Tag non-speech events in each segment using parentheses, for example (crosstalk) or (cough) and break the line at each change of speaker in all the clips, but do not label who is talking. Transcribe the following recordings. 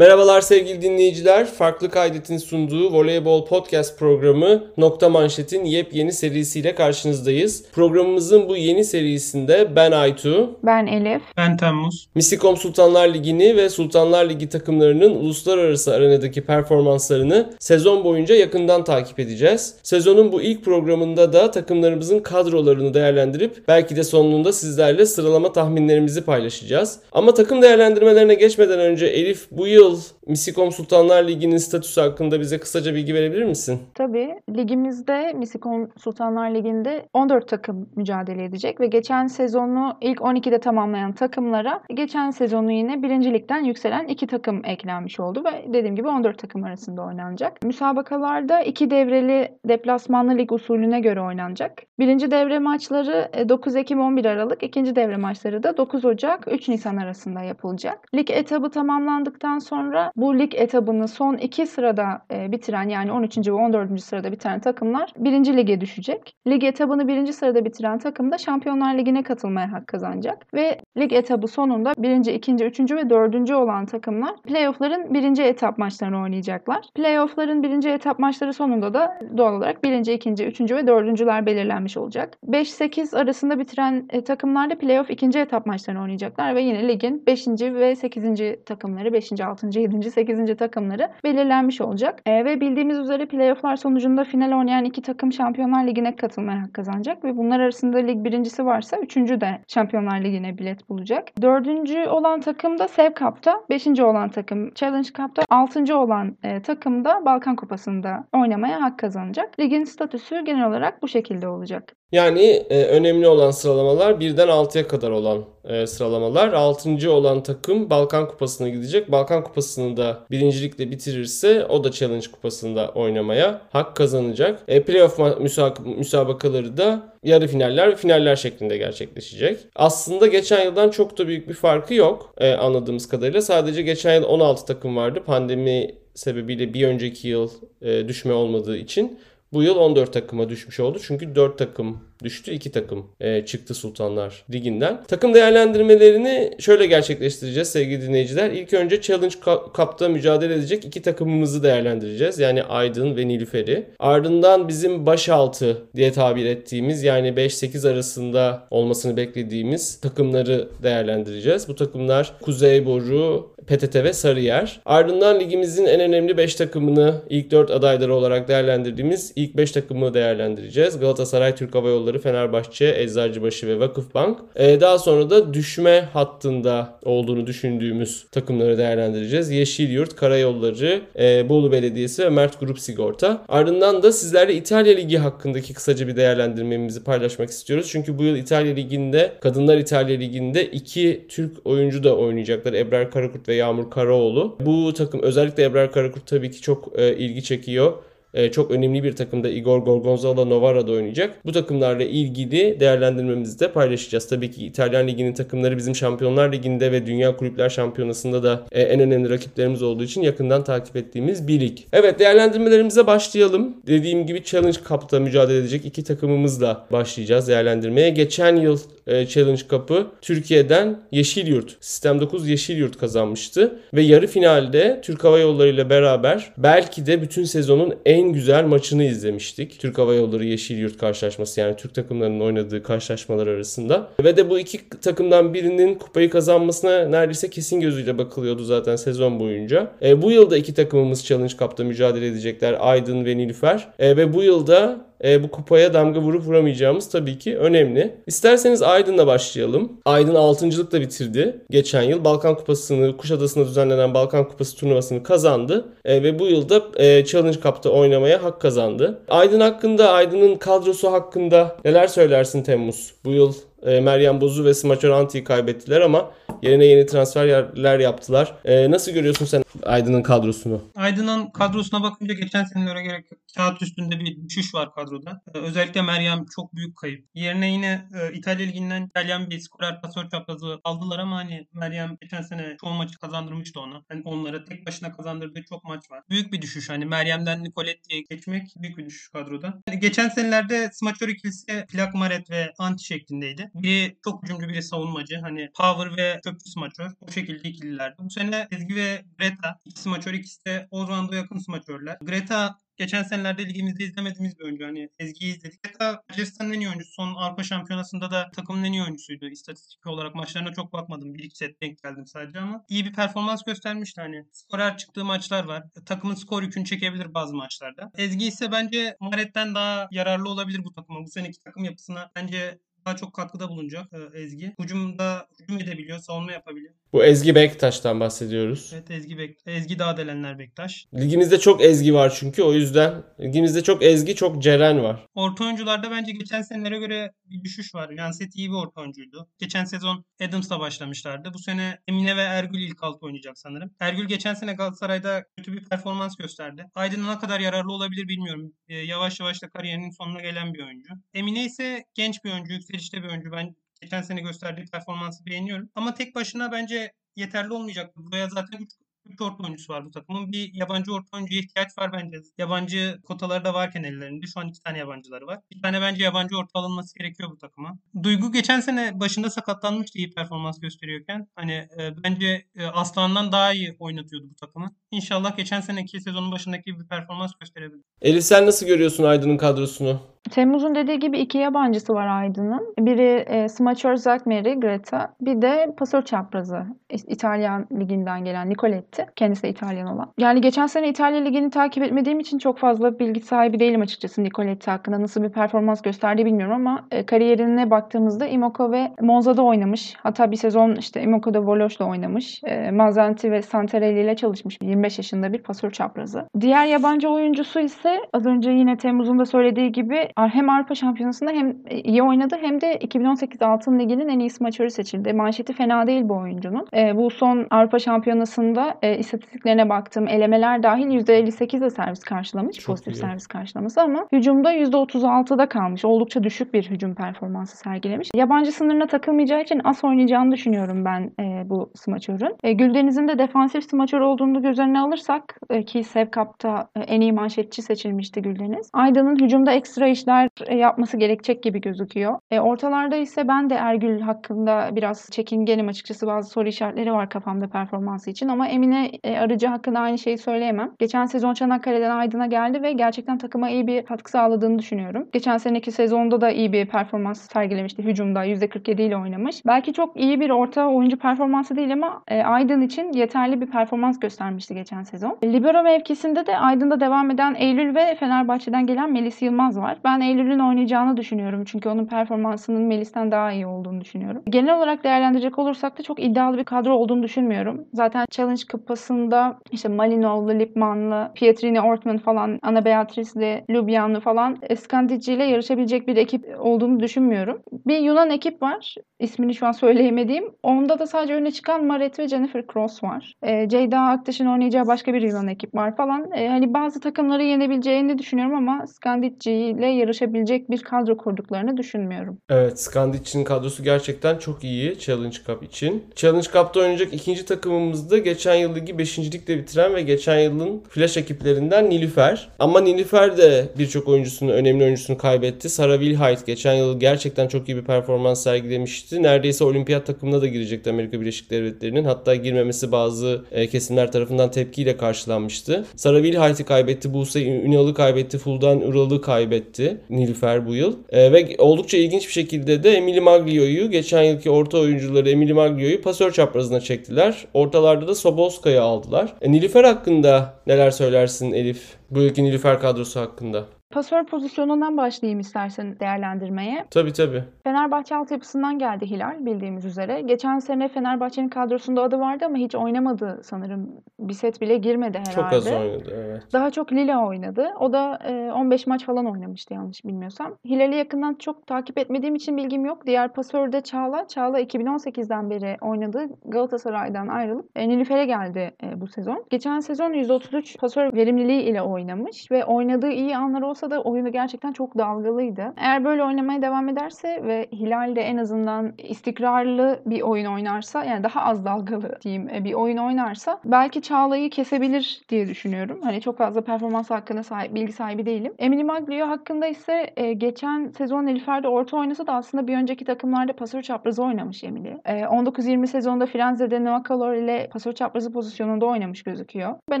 Merhabalar sevgili dinleyiciler. Farklı Kaydet'in sunduğu Voleybol Podcast programı Nokta Manşet'in yepyeni serisiyle karşınızdayız. Programımızın bu yeni serisinde ben Aytu,
Ben Elif.
Ben Temmuz.
Misikom Sultanlar Ligi'ni ve Sultanlar Ligi takımlarının uluslararası arenadaki performanslarını sezon boyunca yakından takip edeceğiz. Sezonun bu ilk programında da takımlarımızın kadrolarını değerlendirip belki de sonunda sizlerle sıralama tahminlerimizi paylaşacağız. Ama takım değerlendirmelerine geçmeden önce Elif bu yıl Misikom Sultanlar Ligi'nin statüsü hakkında bize kısaca bilgi verebilir misin?
Tabii ligimizde Misikon Sultanlar Ligi'nde 14 takım mücadele edecek ve geçen sezonu ilk 12'de tamamlayan takımlara geçen sezonu yine birincilikten yükselen iki takım eklenmiş oldu ve dediğim gibi 14 takım arasında oynanacak. Müsabakalarda iki devreli deplasmanlı lig usulüne göre oynanacak. Birinci devre maçları 9 Ekim 11 Aralık, ikinci devre maçları da 9 Ocak 3 Nisan arasında yapılacak. Lig etabı tamamlandıktan sonra bu lig etabını son iki sırada e, bitiren yani 13. ve 14. sırada bitiren takımlar birinci lige düşecek. Lig etabını birinci sırada bitiren takım da Şampiyonlar Ligi'ne katılmaya hak kazanacak. Ve lig etabı sonunda birinci, ikinci, üçüncü ve dördüncü olan takımlar playoffların birinci etap maçlarını oynayacaklar. Playoffların birinci etap maçları sonunda da doğal olarak birinci, ikinci, üçüncü ve dördüncüler belirlenmiş olacak. 5-8 arasında bitiren e, takımlar da playoff ikinci etap maçlarını oynayacaklar ve yine ligin 5. ve 8. takımları, 5. 6. 7. 8. takımları belirlenmiş olacak. E, ve bildiğimiz üzere playofflar sonucunda final oynayan iki takım Şampiyonlar Ligi'ne katılmaya hak kazanacak ve bunlar arasında lig birincisi varsa üçüncü de Şampiyonlar Ligi'ne bilet bulacak. Dördüncü olan takım da Sev Cup'ta, beşinci olan takım Challenge Cup'ta, altıncı olan e, takım da Balkan Kupası'nda oynamaya hak kazanacak. Ligin statüsü genel olarak bu şekilde olacak.
Yani e, önemli olan sıralamalar birden 6'ya kadar olan e, sıralamalar. 6. olan takım Balkan Kupası'na gidecek. Balkan Kupası'nı da birincilikle bitirirse o da Challenge Kupası'nda oynamaya hak kazanacak. E, playoff müsabak- müsabakaları da yarı finaller ve finaller şeklinde gerçekleşecek. Aslında geçen yıldan çok da büyük bir farkı yok e, anladığımız kadarıyla. Sadece geçen yıl 16 takım vardı. Pandemi sebebiyle bir önceki yıl e, düşme olmadığı için. Bu yıl 14 takıma düşmüş oldu. Çünkü 4 takım düştü. 2 takım e, çıktı Sultanlar Ligi'nden. Takım değerlendirmelerini şöyle gerçekleştireceğiz sevgili dinleyiciler. İlk önce Challenge Cup'ta mücadele edecek iki takımımızı değerlendireceğiz. Yani Aydın ve Nilüfer'i. Ardından bizim başaltı diye tabir ettiğimiz yani 5-8 arasında olmasını beklediğimiz takımları değerlendireceğiz. Bu takımlar Kuzey Boru, PTT ve Sarıyer. Ardından ligimizin en önemli 5 takımını ilk 4 adayları olarak değerlendirdiğimiz ilk 5 takımı değerlendireceğiz. Galatasaray, Türk Hava Yolları, Fenerbahçe, Eczacıbaşı ve Vakıfbank. Ee, daha sonra da düşme hattında olduğunu düşündüğümüz takımları değerlendireceğiz. Yeşilyurt, Karayolları, e, Bolu Belediyesi ve Mert Grup Sigorta. Ardından da sizlerle İtalya Ligi hakkındaki kısaca bir değerlendirmemizi paylaşmak istiyoruz. Çünkü bu yıl İtalya Ligi'nde, Kadınlar İtalya Ligi'nde iki Türk oyuncu da oynayacaklar. Ebrar Karakurt ve Yağmur Karaoğlu. Bu takım özellikle Ebrar Karakurt tabii ki çok e, ilgi çekiyor. Ee, çok önemli bir takımda Igor Gorgonzola Novara'da oynayacak. Bu takımlarla ilgili değerlendirmemizi de paylaşacağız. Tabii ki İtalyan Ligi'nin takımları bizim Şampiyonlar Ligi'nde ve Dünya Kulüpler Şampiyonası'nda da e, en önemli rakiplerimiz olduğu için yakından takip ettiğimiz bir lig. Evet değerlendirmelerimize başlayalım. Dediğim gibi Challenge Cup'ta mücadele edecek iki takımımızla başlayacağız değerlendirmeye. Geçen yıl e, Challenge Cup'ı Türkiye'den Yeşilyurt, Sistem 9 Yeşilyurt kazanmıştı. Ve yarı finalde Türk Hava Yolları ile beraber belki de bütün sezonun en güzel maçını izlemiştik. Türk Hava Yolları Yeşilyurt karşılaşması yani Türk takımlarının oynadığı karşılaşmalar arasında. Ve de bu iki takımdan birinin kupayı kazanmasına neredeyse kesin gözüyle bakılıyordu zaten sezon boyunca. E, bu yılda iki takımımız Challenge Cup'ta mücadele edecekler. Aydın ve Nilüfer. E, ve bu yılda e, bu kupaya damga vurup vuramayacağımız tabii ki önemli. İsterseniz Aydın'la başlayalım. Aydın 6.lıkla bitirdi. Geçen yıl Balkan Kupası'nı, Kuşadası'nda düzenlenen Balkan Kupası turnuvasını kazandı. E, ve bu yılda e, Challenge Cup'ta oynamaya hak kazandı. Aydın hakkında, Aydın'ın kadrosu hakkında neler söylersin Temmuz? Bu yıl e, Meryem Bozu ve Smaçor Anti'yi kaybettiler ama yerine yeni transferler yaptılar. E, nasıl görüyorsun sen Aydın'ın kadrosunu?
Aydın'ın kadrosuna bakınca geçen senelere gerek kağıt üstünde bir düşüş var kadroda. E, özellikle Meryem çok büyük kayıp. Yerine yine e, İtalya Ligi'nden İtalyan bir skorer pasör çaprazı aldılar ama hani Meryem geçen sene çoğu maçı kazandırmıştı ona. Hani onlara tek başına kazandırdığı çok maç var. Büyük bir düşüş. Hani Meryem'den Nicoletti'ye geçmek büyük bir düşüş kadroda. Hani geçen senelerde Smaçor ikilisi Plak Maret ve Anti şeklindeydi. biri çok hücumcu biri savunmacı. Hani power ve köprü smaçör. O şekilde ikililerdi. Bu sene Ezgi ve Greta iki smaçör ikisi de Ozan'da yakın smaçörler. Greta geçen senelerde ligimizde izlemediğimiz bir oyuncu. Hani Ezgi'yi izledik. Greta Macaristan en iyi oyuncusu. Son Avrupa Şampiyonası'nda da takımın en iyi oyuncusuydu. İstatistik olarak maçlarına çok bakmadım. Bir iki set denk geldim sadece ama iyi bir performans göstermişti. Hani skorer çıktığı maçlar var. Takımın skor yükünü çekebilir bazı maçlarda. Ezgi ise bence Maret'ten daha yararlı olabilir bu takıma. Bu seneki takım yapısına bence daha çok katkıda bulunacak e, Ezgi. Hücumda hücum edebiliyor, savunma yapabiliyor.
Bu Ezgi Bektaş'tan bahsediyoruz.
Evet Ezgi Bek Ezgi Dağdelenler Bektaş.
Ligimizde çok Ezgi var çünkü o yüzden ligimizde çok Ezgi çok Ceren var.
Orta oyuncularda bence geçen senelere göre bir düşüş var. Lancet iyi bir orta oyuncuydu. Geçen sezon Adams'la başlamışlardı. Bu sene Emine ve Ergül ilk alt oynayacak sanırım. Ergül geçen sene Galatasaray'da kötü bir performans gösterdi. Aydın'a ne kadar yararlı olabilir bilmiyorum. Ee, yavaş yavaş da kariyerinin sonuna gelen bir oyuncu. Emine ise genç bir oyuncu, yükselişte bir oyuncu. Ben geçen sene gösterdiği performansı beğeniyorum. Ama tek başına bence yeterli olmayacak. Buraya zaten 3 3 orta oyuncusu var bu takımın. Bir yabancı orta oyuncuya ihtiyaç var bence. Yabancı kotaları da varken ellerinde. Şu an iki tane yabancıları var. Bir tane bence yabancı orta alınması gerekiyor bu takıma. Duygu geçen sene başında sakatlanmıştı iyi performans gösteriyorken. Hani e, bence e, Aslan'dan daha iyi oynatıyordu bu takımı. İnşallah geçen seneki sezonun başındaki bir performans gösterebilir.
Elif sen nasıl görüyorsun Aydın'ın kadrosunu?
Temmuz'un dediği gibi iki yabancısı var Aydın'ın. Biri e, smaçör Zakmeri, Greta. Bir de pasör çaprazı. İtalyan liginden gelen Nicoletti. Kendisi de İtalyan olan. Yani geçen sene İtalya ligini takip etmediğim için çok fazla bilgi sahibi değilim açıkçası Nicoletti hakkında. Nasıl bir performans gösterdiği bilmiyorum ama e, kariyerine baktığımızda Imoco ve Monza'da oynamış. Hatta bir sezon işte Imoco'da Voloş'la oynamış. E, Mazzanti ve Santarelli ile çalışmış. 25 yaşında bir pasör çaprazı. Diğer yabancı oyuncusu ise az önce yine Temmuz'un da söylediği gibi hem Avrupa Şampiyonası'nda hem iyi oynadı hem de 2018 Altın Ligi'nin en iyi smaçörü seçildi. Manşeti fena değil bu oyuncunun. E, bu son Avrupa Şampiyonası'nda e, istatistiklerine baktım. Elemeler dahil %58 de servis karşılamış.
Çok
pozitif
iyi.
servis karşılaması ama hücumda %36'da kalmış. Oldukça düşük bir hücum performansı sergilemiş. Yabancı sınırına takılmayacağı için az oynayacağını düşünüyorum ben e, bu smaçörün. E, Güldeniz'in de defansif smaçör olduğunu göz önüne alırsak e, ki Sevkap'ta e, en iyi manşetçi seçilmişti Güldeniz. Aydın'ın hücumda ekstra işler e, yapması gerekecek gibi gözüküyor. E, ortalarda ise ben de Ergül hakkında biraz çekingenim açıkçası. Bazı soru işaretleri var kafamda performansı için ama Emine e, Arıcı hakkında aynı şeyi söyleyemem. Geçen sezon Çanakkale'den Aydın'a geldi ve gerçekten takıma iyi bir katkı sağladığını düşünüyorum. Geçen seneki sezonda da iyi bir performans sergilemişti. Hücumda %47 ile oynamış. Belki çok iyi bir orta oyuncu performansı değil ama e, Aydın için yeterli bir performans göstermişti geçen sezon. Libero mevkisinde de Aydın'da devam eden Eylül ve Fenerbahçe'den gelen Melis Yılmaz var. Ben Eylül'ün oynayacağını düşünüyorum. Çünkü onun performansının Melis'ten daha iyi olduğunu düşünüyorum. Genel olarak değerlendirecek olursak da çok iddialı bir kadro olduğunu düşünmüyorum. Zaten Challenge kupasında işte Malinov'lu, Lipman'lı, Pietrini, Ortman falan, Ana Beatrice'li, Lubyanlı falan Skandici ile yarışabilecek bir ekip olduğunu düşünmüyorum. Bir Yunan ekip var. İsmini şu an söyleyemediğim. Onda da sadece öne çıkan Maret ve Jennifer Cross var. E, Ceyda Aktaş'ın oynayacağı başka bir Yunan ekip var falan. E, hani bazı takımları yenebileceğini düşünüyorum ama Skandici ile yarışabilecek bir kadro kurduklarını düşünmüyorum.
Evet, Skandic'in kadrosu gerçekten çok iyi Challenge Cup için. Challenge Cup'ta oynayacak ikinci takımımız da geçen yıl ligi 5. ligde bitiren ve geçen yılın flash ekiplerinden Nilüfer. Ama Nilüfer de birçok oyuncusunu, önemli oyuncusunu kaybetti. Sarah Wilhite geçen yıl gerçekten çok iyi bir performans sergilemişti. Neredeyse olimpiyat takımına da girecekti Amerika Birleşik Devletleri'nin. Hatta girmemesi bazı e, kesimler tarafından tepkiyle karşılanmıştı. Sarah Wilhite'i kaybetti, Buse Ünal'ı kaybetti, Fuldan Ural'ı kaybetti Nilüfer bu yıl. E, ve oldukça ilginç bir şekilde de Emily Maglio'yu geçen yılki orta oyuncuları Emily Maglio'yu pasör çaprazına çektiler. Ortalarda da Soboska'yı aldılar. E, Nilüfer hakkında neler söylersin Elif? Bu yılki Nilüfer kadrosu hakkında.
Pasör pozisyonundan başlayayım istersen değerlendirmeye.
Tabii tabii.
Fenerbahçe altyapısından geldi Hilal bildiğimiz üzere. Geçen sene Fenerbahçe'nin kadrosunda adı vardı ama hiç oynamadı sanırım. Bir set bile girmedi herhalde.
Çok az oynadı evet.
Daha çok Lille oynadı. O da e, 15 maç falan oynamıştı yanlış bilmiyorsam. Hilal'i yakından çok takip etmediğim için bilgim yok. Diğer pasör de Çağla. Çağla 2018'den beri oynadı. Galatasaray'dan ayrılıp e, Nilüfer'e geldi e, bu sezon. Geçen sezon 133 pasör verimliliği ile oynamış ve oynadığı iyi anlar olsa olsa da oyunu gerçekten çok dalgalıydı. Eğer böyle oynamaya devam ederse ve Hilal de en azından istikrarlı bir oyun oynarsa yani daha az dalgalı diyeyim e, bir oyun oynarsa belki Çağla'yı kesebilir diye düşünüyorum. Hani çok fazla performans hakkında sahip, bilgi sahibi değilim. Emily Maglio hakkında ise e, geçen sezon Nilüfer'de orta oynasa da aslında bir önceki takımlarda pasör çaprazı oynamış Emily. E, 19-20 sezonda Firenze'de Noah Calor ile pasör çaprazı pozisyonunda oynamış gözüküyor. Ben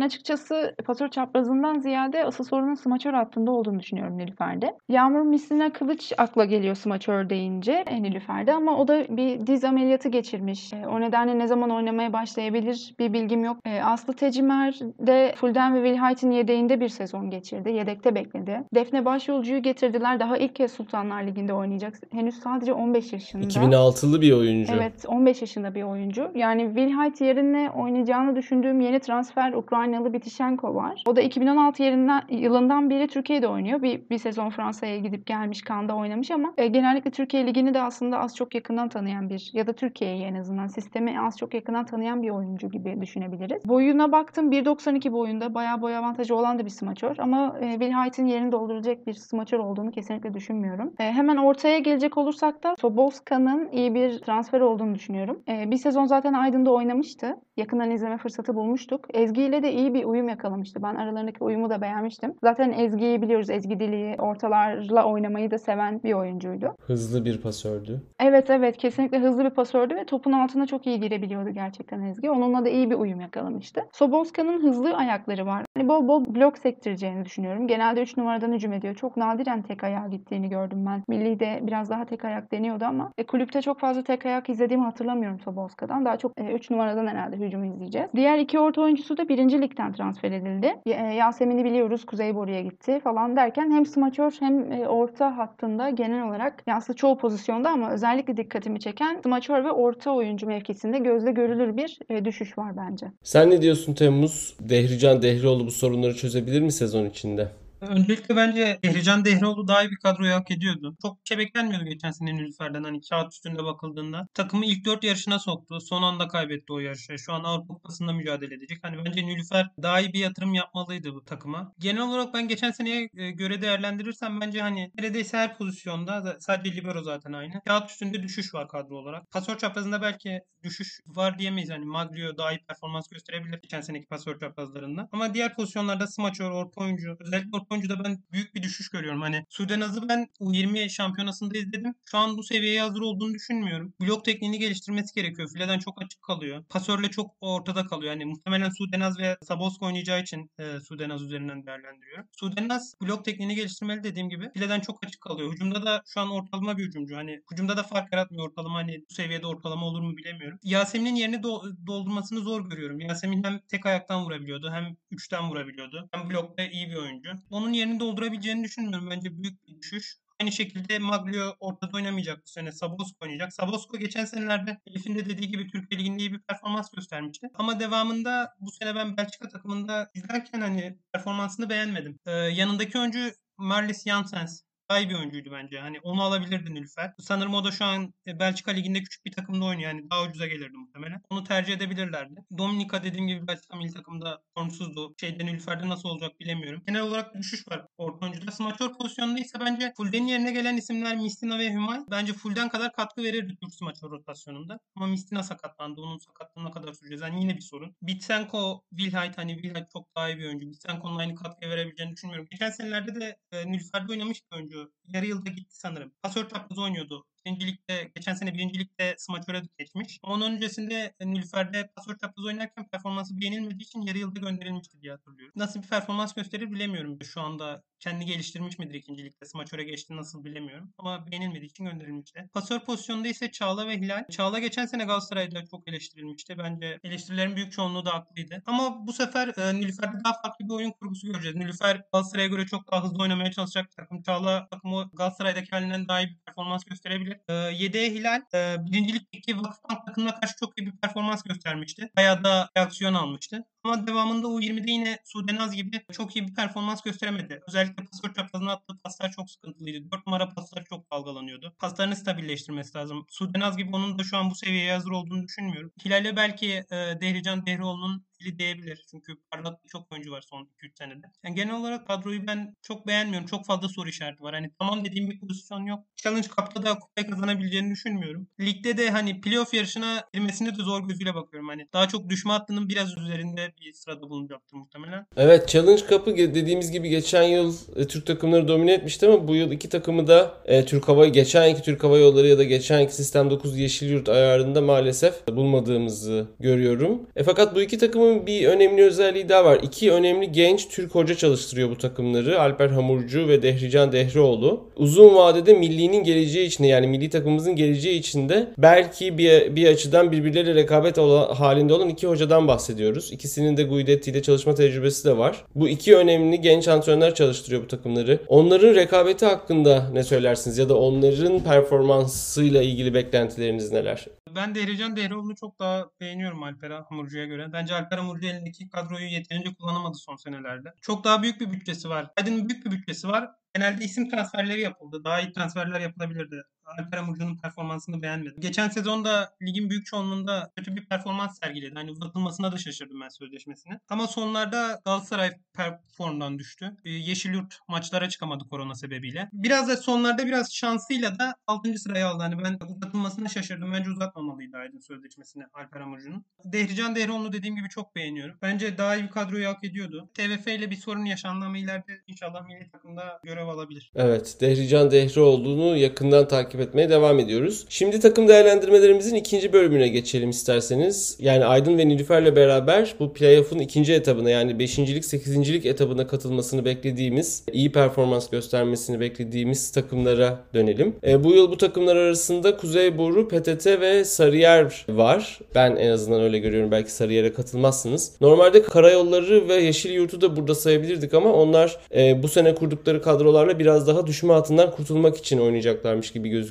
açıkçası pasör çaprazından ziyade asıl sorunun smaçör hattında olduğunu düşünüyorum Nilüfer'de. Yağmur Misline Kılıç akla geliyor smaçör deyince e, Nilüfer'de ama o da bir diz ameliyatı geçirmiş. E, o nedenle ne zaman oynamaya başlayabilir bir bilgim yok. E, Aslı Tecimer de Fulden ve Wilhite'in yedeğinde bir sezon geçirdi. Yedekte bekledi. Defne Başyolcu'yu getirdiler. Daha ilk kez Sultanlar Ligi'nde oynayacak. Henüz sadece 15 yaşında.
2006'lı bir oyuncu.
Evet 15 yaşında bir oyuncu. Yani Wilhite yerine oynayacağını düşündüğüm yeni transfer Ukraynalı Bitishenko var. O da 2016 yerinden, yılından beri Türkiye'de oynuyor. Bir, bir sezon Fransa'ya gidip gelmiş, Kanda oynamış ama e, genellikle Türkiye Ligi'ni de aslında az çok yakından tanıyan bir ya da Türkiye'yi en azından sistemi az çok yakından tanıyan bir oyuncu gibi düşünebiliriz. Boyuna baktım 1.92 boyunda bayağı boy avantajı olan da bir smaçör ama e, Wilhite'in yerini dolduracak bir smaçör olduğunu kesinlikle düşünmüyorum. E, hemen ortaya gelecek olursak da Sobolska'nın iyi bir transfer olduğunu düşünüyorum. E, bir sezon zaten Aydın'da oynamıştı. Yakından izleme fırsatı bulmuştuk. Ezgi ile de iyi bir uyum yakalamıştı. Ben aralarındaki uyumu da beğenmiştim. Zaten Ezgi'yi biliyoruz. Ezgi Dili'yi ortalarla oynamayı da seven bir oyuncuydu.
Hızlı bir pasördü.
Evet evet kesinlikle hızlı bir pasördü ve topun altına çok iyi girebiliyordu gerçekten Ezgi. Onunla da iyi bir uyum yakalamıştı. Sobolska'nın hızlı ayakları var. Hani bol bol blok sektireceğini düşünüyorum. Genelde 3 numaradan hücum ediyor. Çok nadiren tek ayağa gittiğini gördüm ben. Milli de biraz daha tek ayak deniyordu ama e, kulüpte çok fazla tek ayak izlediğimi hatırlamıyorum Sobolska'dan. Daha çok 3 numaradan herhalde hücum izleyeceğiz. Diğer iki orta oyuncusu da birinci ligden transfer edildi. E, Yasemin'i biliyoruz Kuzey Boru'ya gitti falan derken hem smaçör hem e, orta hattında genel olarak aslında çoğu pozisyonda ama özellikle dikkatimi çeken smaçör ve orta oyuncu mevkisinde gözle görülür bir e, düşüş var bence.
Sen ne diyorsun Temmuz? Dehrican Dehrioğlu bu sorunları çözebilir mi sezon içinde?
Öncelikle bence Ehrican Dehrioğlu daha iyi bir kadroyu hak ediyordu. Çok bir şey beklenmiyordu geçen sene Nilüfer'den hani kağıt üstünde bakıldığında. Takımı ilk 4 yarışına soktu. Son anda kaybetti o yarışı. Şu an Avrupa Kupası'nda mücadele edecek. Hani bence Nilüfer daha iyi bir yatırım yapmalıydı bu takıma. Genel olarak ben geçen seneye e, göre değerlendirirsem bence hani neredeyse her pozisyonda sadece libero zaten aynı. Kağıt üstünde düşüş var kadro olarak. Pasör çaprazında belki düşüş var diyemeyiz. Hani Maglio daha iyi performans gösterebilir geçen seneki pasör çaprazlarında. Ama diğer pozisyonlarda smaçör, orta oyuncu, özellikle orta oyuncuda ben büyük bir düşüş görüyorum. Hani Sudenaz'ı ben U20 şampiyonasında izledim. Şu an bu seviyeye hazır olduğunu düşünmüyorum. Blok tekniğini geliştirmesi gerekiyor. Fileden çok açık kalıyor. Pasörle çok ortada kalıyor. Yani muhtemelen Sudenaz ve Saboska oynayacağı için e, Sudenaz üzerinden değerlendiriyorum. Sudenaz blok tekniğini geliştirmeli dediğim gibi. Fileden çok açık kalıyor. Hücumda da şu an ortalama bir hücumcu. Hani hücumda da fark yaratmıyor ortalama. Hani bu seviyede ortalama olur mu bilemiyorum. Yasemin'in yerini do- doldurmasını zor görüyorum. Yasemin hem tek ayaktan vurabiliyordu hem üçten vurabiliyordu. Hem blokta iyi bir oyuncu. Onun yerini doldurabileceğini düşünmüyorum. Bence büyük bir düşüş. Aynı şekilde Maglio ortada oynamayacak bu sene. Sabosko oynayacak. Sabosko geçen senelerde Elif'in de dediği gibi Türkiye Ligi'nde iyi bir performans göstermişti. Ama devamında bu sene ben Belçika takımında izlerken hani performansını beğenmedim. Ee, yanındaki oyuncu Marlis Janssens iyi bir oyuncuydu bence. Hani onu alabilirdi Nilüfer. Sanırım o da şu an e, Belçika Ligi'nde küçük bir takımda oynuyor. Yani daha ucuza gelirdi muhtemelen. Onu tercih edebilirlerdi. Dominika dediğim gibi Belçika milli takımda formsuzdu. Şeyde Nilüfer'de nasıl olacak bilemiyorum. Genel olarak düşüş var orta oyuncuda. Smaçör pozisyonunda ise bence Fulden'in yerine gelen isimler Mistina ve Hümay. Bence Fulden kadar katkı verirdi Türk smaçör rotasyonunda. Ama Mistina sakatlandı. Onun sakatlığına kadar süreceğiz. Yani yine bir sorun. Bitsenko, Wilhite hani Wilhite çok daha iyi bir oyuncu. Bitsenko'nun aynı katkı verebileceğini düşünmüyorum. Geçen senelerde de e, Nilüfer'de oynamış bir oyuncu yarı yılda gitti sanırım. Pasör çapraz oynuyordu. Birincilikte, geçen sene birincilikte smaçöre geçmiş. Onun öncesinde Nilüfer'de pasör çapraz oynarken performansı beğenilmediği için yarı yılda gönderilmişti diye hatırlıyorum. Nasıl bir performans gösterir bilemiyorum. Şu anda kendi geliştirmiş midir ikincilikte? Smaçöre geçti nasıl bilemiyorum. Ama beğenilmediği için gönderilmişti. Pasör pozisyonunda ise Çağla ve Hilal. Çağla geçen sene Galatasaray'da çok eleştirilmişti. Bence eleştirilerin büyük çoğunluğu da haklıydı. Ama bu sefer e, Nilüfer'de daha farklı bir oyun kurgusu göreceğiz. Nilüfer Galatasaray'a göre çok daha hızlı oynamaya çalışacak takım. Çağla takımı Galatasaray'daki halinden daha iyi bir performans gösterebilir. E, yedeğe Hilal e, birincilikteki Vakıfbank takımına karşı çok iyi bir performans göstermişti. Bayağı da reaksiyon almıştı. Ama devamında U20'de yine Sudenaz gibi çok iyi bir performans gösteremedi. Özellikle pasör çaprazına attığı paslar çok sıkıntılıydı. 4 numara paslar çok dalgalanıyordu. Paslarını stabilleştirmesi lazım. Sudenaz gibi onun da şu an bu seviyeye hazır olduğunu düşünmüyorum. Hilal'e belki e, Dehrican Dehrioğlu'nun etkili diyebilir. Çünkü parlak çok oyuncu var son 2-3 senede. Yani genel olarak kadroyu ben çok beğenmiyorum. Çok fazla soru işareti var. Hani tamam dediğim bir pozisyon yok. Challenge Cup'ta da kupayı kazanabileceğini düşünmüyorum. Ligde de hani playoff yarışına girmesine de zor gözüyle bakıyorum. Hani daha çok düşme hattının biraz üzerinde bir sırada bulunacaktır muhtemelen.
Evet Challenge Cup'ı dediğimiz gibi geçen yıl e, Türk takımları domine etmişti ama bu yıl iki takımı da e, Türk Hava geçen iki Türk Hava Yolları ya da geçen iki Sistem 9 Yeşilyurt ayarında maalesef bulmadığımızı görüyorum. E, fakat bu iki takımın bir önemli özelliği daha var. İki önemli genç Türk hoca çalıştırıyor bu takımları. Alper Hamurcu ve Dehrican Dehrioğlu. Uzun vadede millinin geleceği için yani milli takımımızın geleceği için de belki bir, bir açıdan birbirleriyle rekabet olan, halinde olan iki hocadan bahsediyoruz. İkisinin de Guidetti ile çalışma tecrübesi de var. Bu iki önemli genç antrenörler çalıştırıyor bu takımları. Onların rekabeti hakkında ne söylersiniz ya da onların performansıyla ilgili beklentileriniz neler?
Ben Dehrican Dehroğlu'nu çok daha beğeniyorum Alper Hamurcu'ya göre. Bence Alper Hamurcu elindeki kadroyu yeterince kullanamadı son senelerde. Çok daha büyük bir bütçesi var. Aydın'ın büyük bir bütçesi var. Genelde isim transferleri yapıldı. Daha iyi transferler yapılabilirdi. Alper Hamurcu'nun performansını beğenmedim. Geçen sezonda ligin büyük çoğunluğunda kötü bir performans sergiledi. Hani uzatılmasına da şaşırdım ben sözleşmesini. Ama sonlarda Galatasaray performdan düştü. Ee, Yeşilyurt maçlara çıkamadı korona sebebiyle. Biraz da sonlarda biraz şansıyla da 6. sıraya aldı. Hani ben uzatılmasına şaşırdım. Bence uzatmamalıydı Aydın sözleşmesini Alper Hamurcu'nun. Dehrican Dehroğlu'nu dediğim gibi çok beğeniyorum. Bence daha iyi bir kadroyu hak ediyordu. TVF ile bir sorun yaşandı ama ileride inşallah milli takımda görev alabilir.
Evet, Dehrican Dehrioğlu'nu yakından takip etmeye devam ediyoruz. Şimdi takım değerlendirmelerimizin ikinci bölümüne geçelim isterseniz. Yani Aydın ve Nilüfer'le beraber bu playoff'un ikinci etabına yani 5.lik 8.lik etabına katılmasını beklediğimiz, iyi performans göstermesini beklediğimiz takımlara dönelim. E, bu yıl bu takımlar arasında Kuzeyboru, PTT ve Sarıyer var. Ben en azından öyle görüyorum. Belki Sarıyer'e katılmazsınız. Normalde Karayolları ve Yeşilyurt'u da burada sayabilirdik ama onlar e, bu sene kurdukları kadrolarla biraz daha düşme hattından kurtulmak için oynayacaklarmış gibi gözüküyor.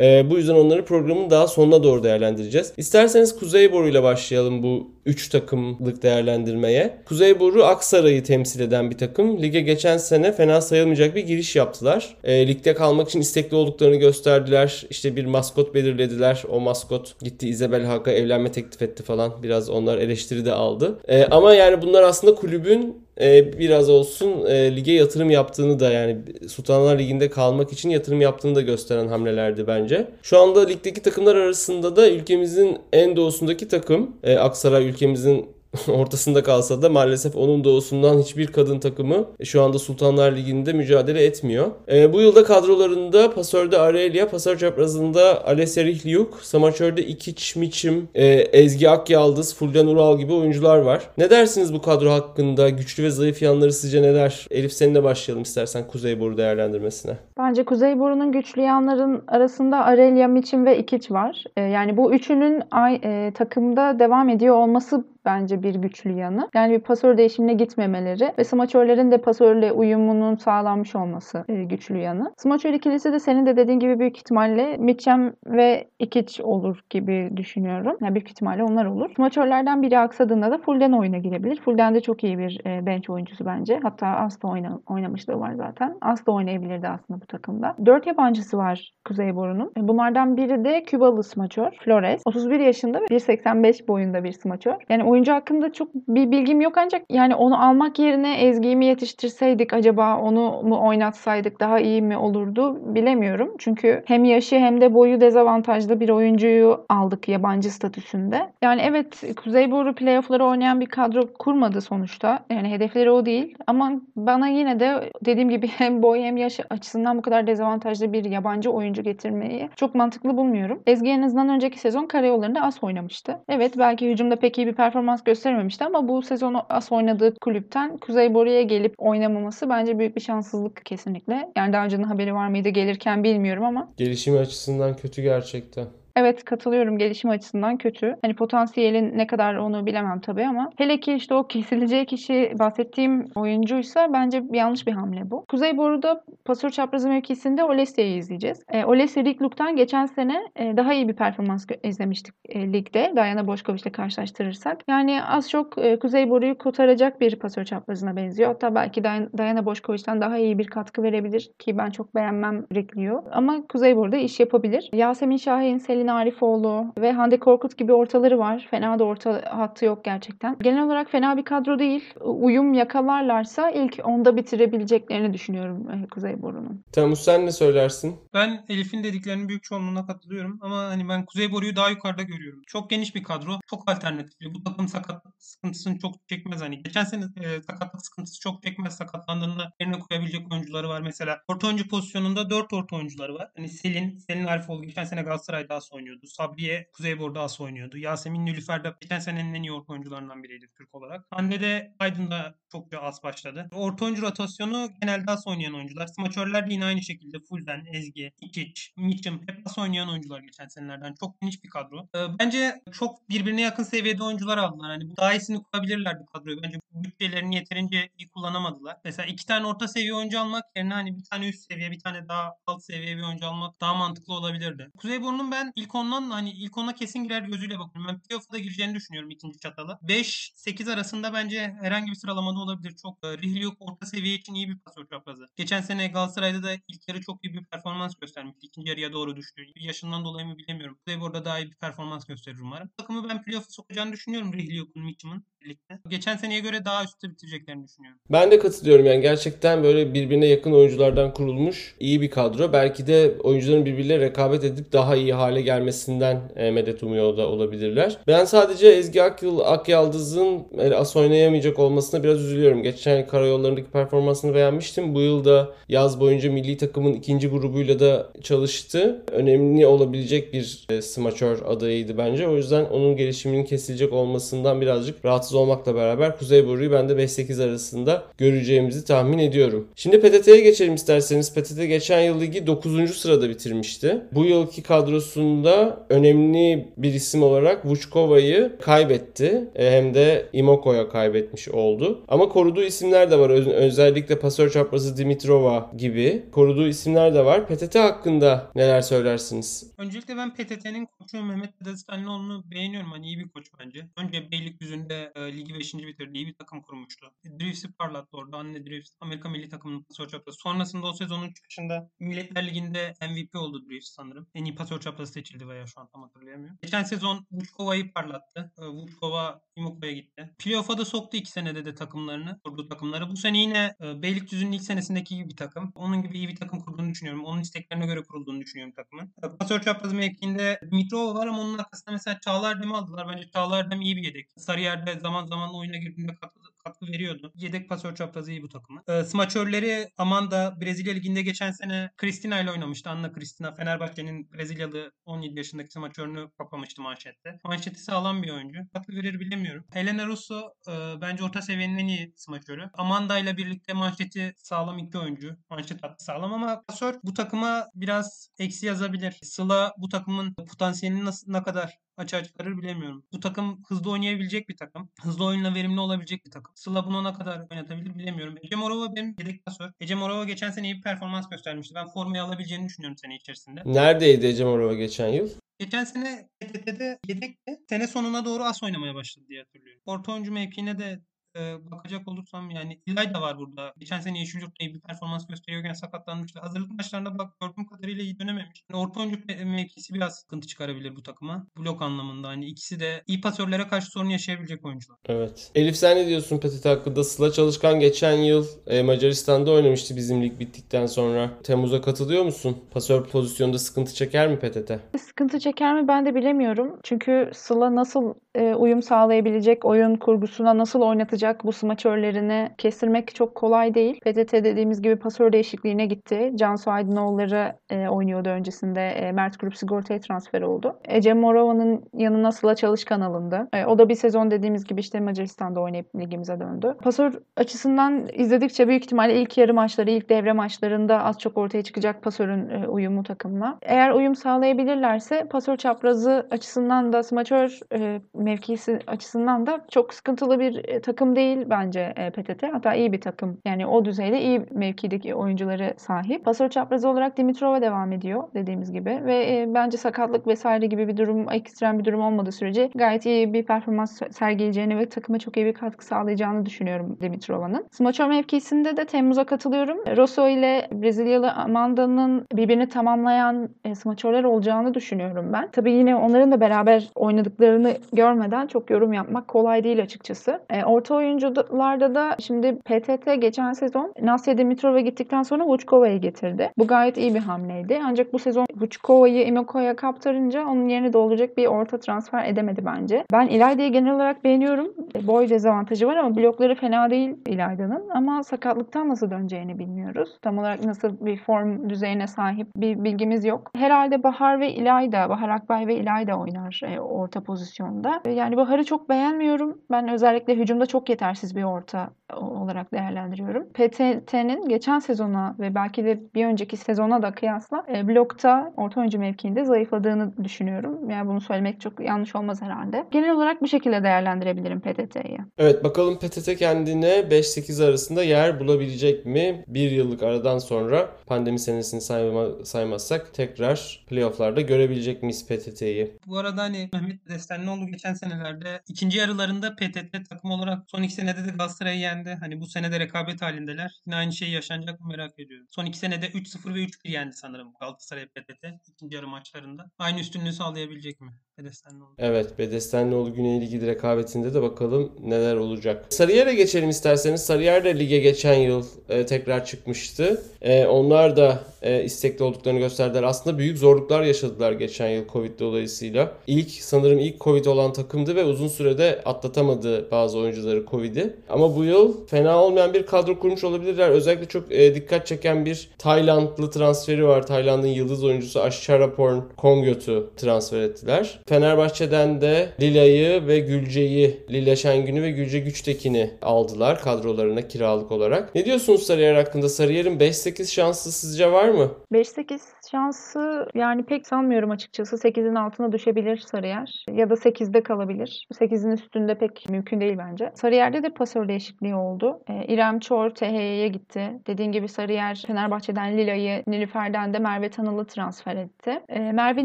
E, bu yüzden onları programın daha sonuna doğru değerlendireceğiz. İsterseniz Kuzeyboru ile başlayalım bu 3 takımlık değerlendirmeye. Kuzeyboru Aksaray'ı temsil eden bir takım. Lige geçen sene fena sayılmayacak bir giriş yaptılar. E, ligde kalmak için istekli olduklarını gösterdiler. İşte bir maskot belirlediler. O maskot gitti Isabel Hakk'a evlenme teklif etti falan. Biraz onlar eleştiri de aldı. E, ama yani bunlar aslında kulübün e, biraz olsun e, lige yatırım yaptığını da yani Sultanlar Ligi'nde kalmak için yatırım yaptığını da gösteren hamlelerdi bence. Şu anda ligdeki takımlar arasında da ülkemizin en doğusundaki takım e, Aksaray ülkemizin (laughs) ortasında kalsa da maalesef onun doğusundan hiçbir kadın takımı şu anda Sultanlar Ligi'nde mücadele etmiyor. E, bu yılda kadrolarında pasörde Arelia, pasör çaprazında Alessia Rihliuk, samaçörde İkiç Miçim, e, Ezgi Akyaldız, Fulden Ural gibi oyuncular var. Ne dersiniz bu kadro hakkında? Güçlü ve zayıf yanları sizce neler? Elif seninle başlayalım istersen Kuzeyboru değerlendirmesine.
Bence Kuzeyboru'nun güçlü yanların arasında Arelia, Miçim ve İkiç var. Ee, yani bu üçünün ay, e, takımda devam ediyor olması bence bir güçlü yanı. Yani bir pasör değişimine gitmemeleri ve smaçörlerin de pasörle uyumunun sağlanmış olması e, güçlü yanı. Smaçör ikilisi de senin de dediğin gibi büyük ihtimalle Mitcham ve Ikic olur gibi düşünüyorum. Yani büyük ihtimalle onlar olur. Smaçörlerden biri aksadığında da Fulden oyuna girebilir. Fulden de çok iyi bir e, bench oyuncusu bence. Hatta Aslı oyna, oynamışlığı var zaten. Aslı oynayabilirdi aslında bu takımda. Dört yabancısı var Kuzeyboru'nun. E, bunlardan biri de Kübalı smaçör Flores. 31 yaşında ve 1.85 boyunda bir smaçör. Yani oyuncu hakkında çok bir bilgim yok ancak yani onu almak yerine Ezgi'yi mi yetiştirseydik acaba onu mu oynatsaydık daha iyi mi olurdu bilemiyorum. Çünkü hem yaşı hem de boyu dezavantajlı bir oyuncuyu aldık yabancı statüsünde. Yani evet Kuzeyboru playoff'ları oynayan bir kadro kurmadı sonuçta. Yani hedefleri o değil ama bana yine de dediğim gibi (laughs) hem boy hem yaş açısından bu kadar dezavantajlı bir yabancı oyuncu getirmeyi çok mantıklı bulmuyorum. Ezgi en azından önceki sezon karayollarında az oynamıştı. Evet belki hücumda pek iyi bir performans gösterememişti ama bu sezonu az oynadığı kulüpten Kuzeyboru'ya gelip oynamaması bence büyük bir şanssızlık kesinlikle. Yani daha önceden haberi var mıydı gelirken bilmiyorum ama.
Gelişimi açısından kötü gerçekten.
Evet katılıyorum gelişim açısından kötü. Hani potansiyelin ne kadar onu bilemem tabii ama hele ki işte o kesilecek kişi bahsettiğim oyuncuysa bence yanlış bir hamle bu. Kuzeyboru'da pasör çaprazı mevkisinde Olesia'yı izleyeceğiz. E, Olesia Rikluk'tan geçen sene e, daha iyi bir performans izlemiştik e, ligde. Diana Boşkoviç'le karşılaştırırsak. Yani az çok e, Kuzeyboru'yu kurtaracak bir pasör çaprazına benziyor. Hatta belki Diana Boşkoviç'ten daha iyi bir katkı verebilir ki ben çok beğenmem Rikliyor. Ama Kuzeyboru'da iş yapabilir. Yasemin Şahin, Selin Selin Arifoğlu ve Hande Korkut gibi ortaları var. Fena da orta hattı yok gerçekten. Genel olarak fena bir kadro değil. Uyum yakalarlarsa ilk onda bitirebileceklerini düşünüyorum e, Kuzey Boru'nun.
Temmuz sen ne söylersin?
Ben Elif'in dediklerinin büyük çoğunluğuna katılıyorum ama hani ben Kuzey Boru'yu daha yukarıda görüyorum. Çok geniş bir kadro, çok alternatifli. Bu takım sakatlık sıkıntısını çok çekmez hani. Geçen sene e, sakatlık sıkıntısı çok çekmez. Sakatlandığında yerine koyabilecek oyuncuları var. Mesela orta oyuncu pozisyonunda 4 orta oyuncuları var. Hani Selin, Selin Arifoğlu geçen sene Galatasaray'da as oynuyordu. Sabriye Kuzey Boru'da as oynuyordu. Yasemin Nülüfer de geçen senenin en iyi orta oyuncularından biriydi Türk olarak. Hande de Aydın'da çok bir az başladı. Orta oyuncu rotasyonu genelde as oynayan oyuncular. Smaçörler de yine aynı şekilde Fulden, Ezgi, İkiç, Mitchum hep as oynayan oyuncular geçen senelerden. Çok geniş bir kadro. Ee, bence çok birbirine yakın seviyede oyuncular aldılar. Hani bu daha iyisini kurabilirlerdi kadroyu. Bence bütçelerini yeterince iyi kullanamadılar. Mesela iki tane orta seviye oyuncu almak yerine hani bir tane üst seviye bir tane daha alt seviye bir oyuncu almak daha mantıklı olabilirdi. Kuzeyburnu'nun ben ilk ondan hani ilk ona kesin girer gözüyle bakıyorum. Ben playoff'a da gireceğini düşünüyorum ikinci çatalı. 5-8 arasında bence herhangi bir sıralamada olabilir. Çok e, Rihliyok orta seviye için iyi bir pasör çaprazı. Geçen sene Galatasaray'da da ilk yarı çok iyi bir performans göstermişti. İkinci yarıya doğru düştü. Yaşından dolayı mı bilemiyorum. Kuzeyburnu'da daha iyi bir performans gösterir umarım. Takımı ben playoff'a sokacağını düşünüyorum Rihliyok'un, Mitchum'un birlikte. Geçen seneye göre daha üstte bitireceklerini düşünüyorum.
Ben de katılıyorum yani gerçekten böyle birbirine yakın oyunculardan kurulmuş iyi bir kadro. Belki de oyuncuların birbiriyle rekabet edip daha iyi hale gelmesinden e, medet umuyor da olabilirler. Ben sadece Ezgi Akyıl, Akyaldız'ın e, as oynayamayacak olmasına biraz üzülüyorum. Geçen karayollarındaki performansını beğenmiştim. Bu yıl da yaz boyunca milli takımın ikinci grubuyla da çalıştı. Önemli olabilecek bir e, smaçör adayıydı bence. O yüzden onun gelişiminin kesilecek olmasından birazcık rahatsız olmakla beraber Kuzey Boru'yu ben de 5-8 arasında göreceğimizi tahmin ediyorum. Şimdi PTT'ye geçelim isterseniz. PTT geçen yıl ligi 9. sırada bitirmişti. Bu yılki kadrosunda önemli bir isim olarak Vučkova'yı kaybetti. E, Hem de Imoko'ya kaybetmiş oldu. Ama koruduğu isimler de var. Öz- Özellikle pasör çaprazı Dimitrova gibi koruduğu isimler de var. PTT hakkında neler söylersiniz?
Öncelikle ben PTT'nin koçu Mehmet Dadastanlıoğlu'nu beğeniyorum. Hani iyi bir koç bence. Önce Beylikdüzü'nde e, ligi 5. bitirdi. İyi bir takım kurmuştu. Drieves'i parlattı orada. Anne Dreves Amerika milli takımının pasör çaprazı. Sonrasında o sezonun çıkışında Milletler Ligi'nde MVP oldu Dreves sanırım. En iyi pasör çaprazı seçildi veya şu an tam hatırlayamıyorum. Geçen sezon Vučkova'yı parlattı. E, Vučkova Imoko'ya gitti. Playoff'a da soktu iki senede de takımlarını, kurduğu takımları. Bu sene yine e, Beylikdüzü'nün ilk senesindeki gibi bir takım. Onun gibi iyi bir takım kurduğunu düşünüyorum. Onun isteklerine göre kurulduğunu düşünüyorum takımın. E, Pasör çaprazı mevkiinde Dimitrova var ama onun arkasında mesela Çağlar Dem'i aldılar. Bence Çağlar Dem iyi bir yedek. Sarıyer'de zaman zaman oyuna girdiğinde katkı, katkı veriyordu. Yedek pasör çaprazı iyi bu takımın. E, smaçörleri Amanda Brezilya Ligi'nde geçen sene Cristina ile oynamıştı. Anna Cristina Fenerbahçe'nin Brezilyalı 17 yaşındaki smaçörünü kapamıştı manşette. Manşeti sağlam bir oyuncu. Katkı verir bilemiyorum. Helena Russo e, bence orta seviyenin en iyi smaçörü. Amanda ile birlikte manşeti sağlam iki oyuncu. Manşet hattı sağlam ama pasör bu takıma biraz eksi yazabilir. Sıla bu takımın potansiyelini nasıl, ne kadar açığa çıkarır bilemiyorum. Bu takım hızlı oynayabilecek bir takım. Hızlı oyunla verimli olabilecek bir takım. Sıla bunu ne kadar oynatabilir bilemiyorum. Ece Morova benim yedek pasör. Ece Morova geçen sene iyi bir performans göstermişti. Ben formayı alabileceğini düşünüyorum sene içerisinde.
Neredeydi Ece Morova geçen yıl?
Geçen sene PTT'de yedekti. Sene sonuna doğru as oynamaya başladı diye hatırlıyorum. Orta oyuncu mevkiine de e, bakacak olursam yani İlay da var burada. Geçen sene Yeşilyurt'ta iyi bir performans gösteriyorken sakatlanmıştı. Hazırlık maçlarında bak gördüğüm kadarıyla iyi dönememiş. Yani orta oyuncu me- mevkisi biraz sıkıntı çıkarabilir bu takıma. Blok anlamında hani ikisi de iyi pasörlere karşı sorun yaşayabilecek oyuncular.
Evet. Elif sen ne diyorsun PTT hakkında? Sıla Çalışkan geçen yıl e, Macaristan'da oynamıştı bizim lig bittikten sonra. Temmuz'a katılıyor musun? Pasör pozisyonda sıkıntı çeker mi PTT?
Sıkıntı çeker mi ben de bilemiyorum. Çünkü Sıla nasıl e, uyum sağlayabilecek, oyun kurgusuna nasıl oynatacak bu smaçörlerini kestirmek çok kolay değil. PTT dediğimiz gibi pasör değişikliğine gitti. Cansu Aydınoğulları e, oynuyordu öncesinde. E, Mert Grup Sigorta'ya transfer oldu. Ece Morova'nın yanına Sıla Çalışkan alındı. E, o da bir sezon dediğimiz gibi işte Macaristan'da oynayıp ligimize döndü. Pasör açısından izledikçe büyük ihtimalle ilk yarı maçları, ilk devre maçlarında az çok ortaya çıkacak pasörün e, uyumu takımla. Eğer uyum sağlayabilirlerse pasör çaprazı açısından da smaçör e, mevkisi açısından da çok sıkıntılı bir e, takım değil bence e, PTT. Hatta iyi bir takım. Yani o düzeyde iyi mevkideki oyuncuları sahip. Pasör çaprazı olarak Dimitrova devam ediyor dediğimiz gibi ve e, bence sakatlık vesaire gibi bir durum, ekstrem bir durum olmadığı sürece gayet iyi bir performans sergileyeceğini ve takıma çok iyi bir katkı sağlayacağını düşünüyorum Dimitrova'nın. Smaçör mevkisinde de Temmuz'a katılıyorum. Rosso ile Brezilyalı Amanda'nın birbirini tamamlayan e, smaçörler olacağını düşünüyorum ben. Tabii yine onların da beraber oynadıklarını görmeden çok yorum yapmak kolay değil açıkçası. Orta oyuncularda da şimdi PTT geçen sezon Nasya Dimitrova gittikten sonra Vučkova'yı getirdi. Bu gayet iyi bir hamleydi. Ancak bu sezon Vučkova'yı Imoko'ya kaptırınca onun yerini dolduracak bir orta transfer edemedi bence. Ben İlayda'yı genel olarak beğeniyorum. Boy dezavantajı var ama blokları fena değil İlayda'nın. Ama sakatlıktan nasıl döneceğini bilmiyoruz. Tam olarak nasıl bir form düzeyine sahip bir bilgimiz yok. Herhalde Bahar ve İlayda, Bahar Akbay ve İlayda oynar e, orta pozisyonda. Yani Bahar'ı çok beğenmiyorum. Ben özellikle hücumda çok yetersiz bir orta olarak değerlendiriyorum. PTT'nin geçen sezona ve belki de bir önceki sezona da kıyasla e, blokta orta oyuncu mevkiinde zayıfladığını düşünüyorum. Yani bunu söylemek çok yanlış olmaz herhalde. Genel olarak bu şekilde değerlendirebilirim PTT'yi.
Evet bakalım PTT kendine 5-8 arasında yer bulabilecek mi? Bir yıllık aradan sonra pandemi senesini sayma, saymazsak tekrar playofflarda görebilecek miyiz PTT'yi?
Bu arada hani Mehmet Destenlioğlu geçen senelerde ikinci yarılarında PTT takım olarak son iki senede de Galatasaray'ı yendi. Hani bu senede rekabet halindeler. Yine aynı şey yaşanacak mı merak ediyorum. Son iki senede 3-0 ve 3-1 yendi sanırım Galatasaray PTT ikinci yarı maçlarında. Aynı üstünlüğü sağlayabilecek mi? Bedestenlioğlu.
Evet Bedestenlioğlu Güney Ligi rekabetinde de bakalım neler olacak. Sarıyer'e geçelim isterseniz. Sarıyer de lige geçen yıl e, tekrar çıkmıştı. E, onlar da e, istekli olduklarını gösterdiler. Aslında büyük zorluklar yaşadılar geçen yıl Covid dolayısıyla. İlk sanırım ilk Covid olan takımdı ve uzun sürede atlatamadı bazı oyuncuları Covid'i. Ama bu yıl fena olmayan bir kadro kurmuş olabilirler. Özellikle çok e, dikkat çeken bir Taylandlı transferi var. Tayland'ın yıldız oyuncusu Asharaporn Kongyot'u transfer ettiler. Fenerbahçe'den de Lila'yı ve Gülce'yi, Lila Şengün'ü ve Gülce Güçtekin'i aldılar kadrolarına kiralık olarak. Ne diyorsunuz Sarıyer hakkında? Sarıyer'in 5-8 şansı sizce var mı?
5-8 şansı yani pek sanmıyorum açıkçası. 8'in altına düşebilir Sarıyer. Ya da 8'de kalabilir. 8'in üstünde pek mümkün değil bence. Sarıyer'de de pasör değişikliği oldu. Ee, İrem Çor THY'ye gitti. Dediğin gibi Sarıyer Fenerbahçe'den Lila'yı, Nilüfer'den de Merve Tanıl'ı transfer etti. Ee, Merve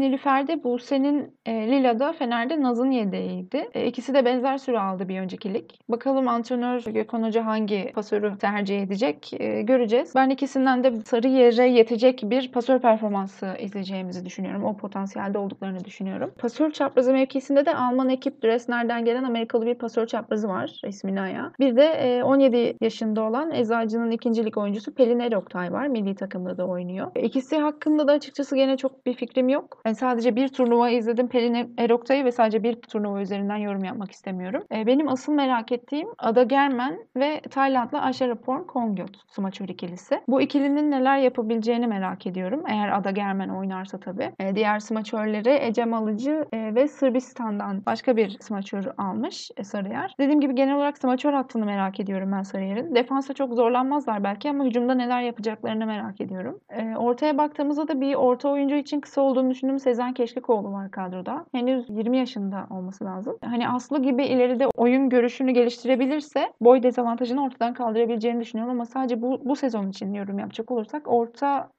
Nilüfer de Buse'nin e, Lila'da Fener'de Naz'ın yedeğiydi. E, ikisi de benzer süre aldı bir önceki lig. Bakalım antrenör Gökhan Hoca hangi pasörü tercih edecek e, göreceğiz. Ben ikisinden de Sarıyer'e yetecek bir pasör performansı izleyeceğimizi düşünüyorum. O potansiyelde olduklarını düşünüyorum. Pasör çaprazı mevkisinde de Alman ekip Dresner'den gelen Amerikalı bir pasör çaprazı var. ismi Naya. Bir de e, 17 yaşında olan Eczacı'nın ikincilik oyuncusu Pelin Eroktay var. Milli takımda da oynuyor. İkisi hakkında da açıkçası gene çok bir fikrim yok. Yani sadece bir turnuva izledim Pelin Eroktay'ı ve sadece bir turnuva üzerinden yorum yapmak istemiyorum. E, benim asıl merak ettiğim Ada Germen ve Taylandlı Aşarapon Kongyot smaçör ikilisi. Bu ikilinin neler yapabileceğini merak ediyorum. Eğer Ada Germen oynarsa tabii. E, diğer smaçörleri Ecem Alıcı e, ve Sırbistan'dan başka bir smaçör almış e, Sarıyer. Dediğim gibi genel olarak smaçör hattını merak ediyorum ben Sarıyer'in. Defansa çok zorlanmazlar belki ama hücumda neler yapacaklarını merak ediyorum. E, ortaya baktığımızda da bir orta oyuncu için kısa olduğunu düşündüğüm Sezen Keşkekoğlu var kadroda. Henüz 20 yaşında olması lazım. Hani Aslı gibi ileride oyun görüşünü geliştirebilirse boy dezavantajını ortadan kaldırabileceğini düşünüyorum ama sadece bu, bu sezon için yorum yapacak olursak orta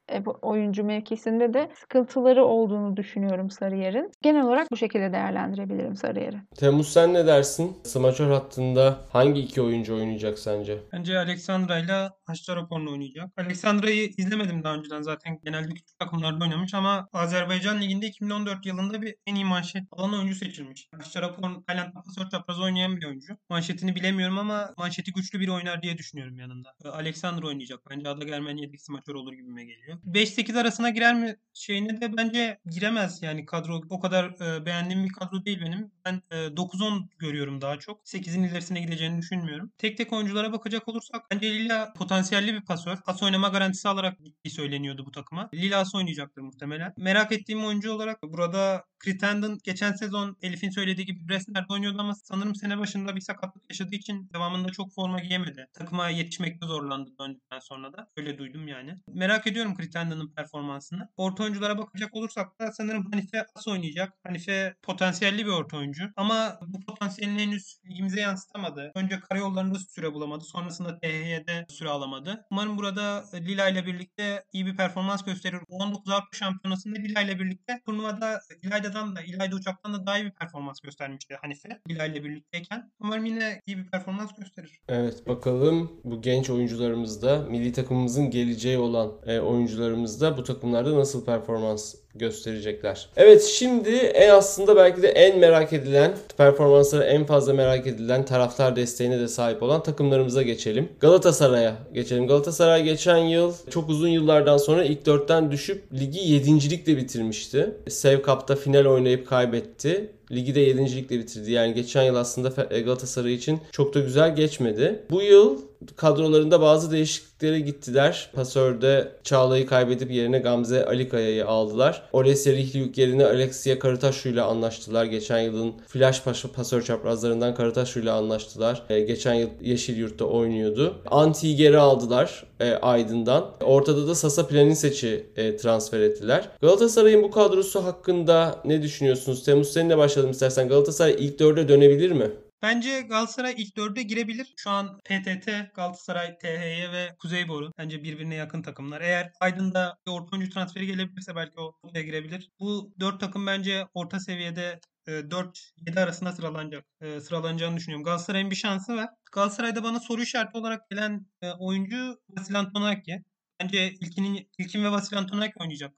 oyuncu mevkisinde de sıkıntıları olduğunu düşünüyorum Sarıyer'in. Genel olarak bu şekilde değerlendirebilirim Sarıyer'i.
Temmuz sen ne dersin? Smaçör hattında hangi iki oyuncu oynayacak sence?
Bence Alexandra ile Haşçarapor'la oynayacak. Alexandra'yı izlemedim daha önceden zaten. Genelde küçük takımlarda oynamış ama Azerbaycan Ligi'nde 2014 yılında bir en iyi manşet alan oyuncu seçilmiş. Haşçarapor Tayland'da pasör çapraz oynayan bir oyuncu. Manşetini bilemiyorum ama manşeti güçlü bir oynar diye düşünüyorum yanında. Alexandra oynayacak. Bence Ada Germen yedek smaçör olur gibime geliyor. 5-8 arasına girer mi şeyine de bence giremez yani kadro. O kadar e, beğendiğim bir kadro değil benim. Ben e, 9-10 görüyorum daha çok. 8'in ilerisine gideceğini düşünmüyorum. Tek tek oyunculara bakacak olursak bence Lila potansiyelli bir pasör. Pas oynama garantisi alarak gittiği söyleniyordu bu takıma. Lilas oynayacaktır muhtemelen. Merak ettiğim oyuncu olarak burada Crittenden geçen sezon Elif'in söylediği gibi Bresner'de oynuyordu ama sanırım sene başında bir sakatlık yaşadığı için devamında çok forma giyemedi. Takıma yetişmekte zorlandı döndükten sonra da. Öyle duydum yani. Merak ediyorum Crittenden'ı Pretenda'nın performansını. Orta oyunculara bakacak olursak da sanırım Hanife As oynayacak. Hanife potansiyelli bir orta oyuncu. Ama bu potansiyelini henüz ligimize yansıtamadı. Önce karayollarında süre bulamadı. Sonrasında THY'de süre alamadı. Umarım burada Lila ile birlikte iyi bir performans gösterir. 19 Avrupa Şampiyonası'nda Lila ile birlikte turnuvada İlayda'dan da İlayda Uçak'tan da daha iyi bir performans göstermişti Hanife. Lila ile birlikteyken. Umarım yine iyi bir performans gösterir.
Evet bakalım bu genç oyuncularımızda milli takımımızın geleceği olan e, oyuncularımızda bu takımlarda nasıl performans gösterecekler. Evet şimdi en aslında belki de en merak edilen performansları en fazla merak edilen taraftar desteğine de sahip olan takımlarımıza geçelim. Galatasaray'a geçelim. Galatasaray geçen yıl çok uzun yıllardan sonra ilk dörtten düşüp ligi yedincilikle bitirmişti. Sev Cup'ta final oynayıp kaybetti. Ligi de 7. ligle bitirdi. Yani geçen yıl aslında Galatasaray için çok da güzel geçmedi. Bu yıl kadrolarında bazı değişikliklere gittiler. Pasör'de Çağla'yı kaybedip yerine Gamze Alikaya'yı aldılar. Olesya Rihliuk yerine Alexia Karataşu ile anlaştılar. Geçen yılın flash pasör çaprazlarından Karataşu ile anlaştılar. Ee, geçen yıl Yeşilyurt'ta oynuyordu. Anti'yi geri aldılar e, Aydın'dan. Ortada da Sasa Planisec'i e, transfer ettiler. Galatasaray'ın bu kadrosu hakkında ne düşünüyorsunuz? Temmuz seninle başlayalım istersen. Galatasaray ilk dörde dönebilir mi?
Bence Galatasaray ilk dörde girebilir. Şu an PTT, Galatasaray, THY ve Kuzeyboru bence birbirine yakın takımlar. Eğer Aydın'da bir orta oyuncu transferi gelebilirse belki o oraya girebilir. Bu dört takım bence orta seviyede 4-7 arasında sıralanacak. Sıralanacağını düşünüyorum. Galatasaray'ın bir şansı var. Galatasaray'da bana soru işareti olarak gelen oyuncu Vasil Antonaki. Bence İlkin'in, İlkin ve Vasil Antonaki oynayacak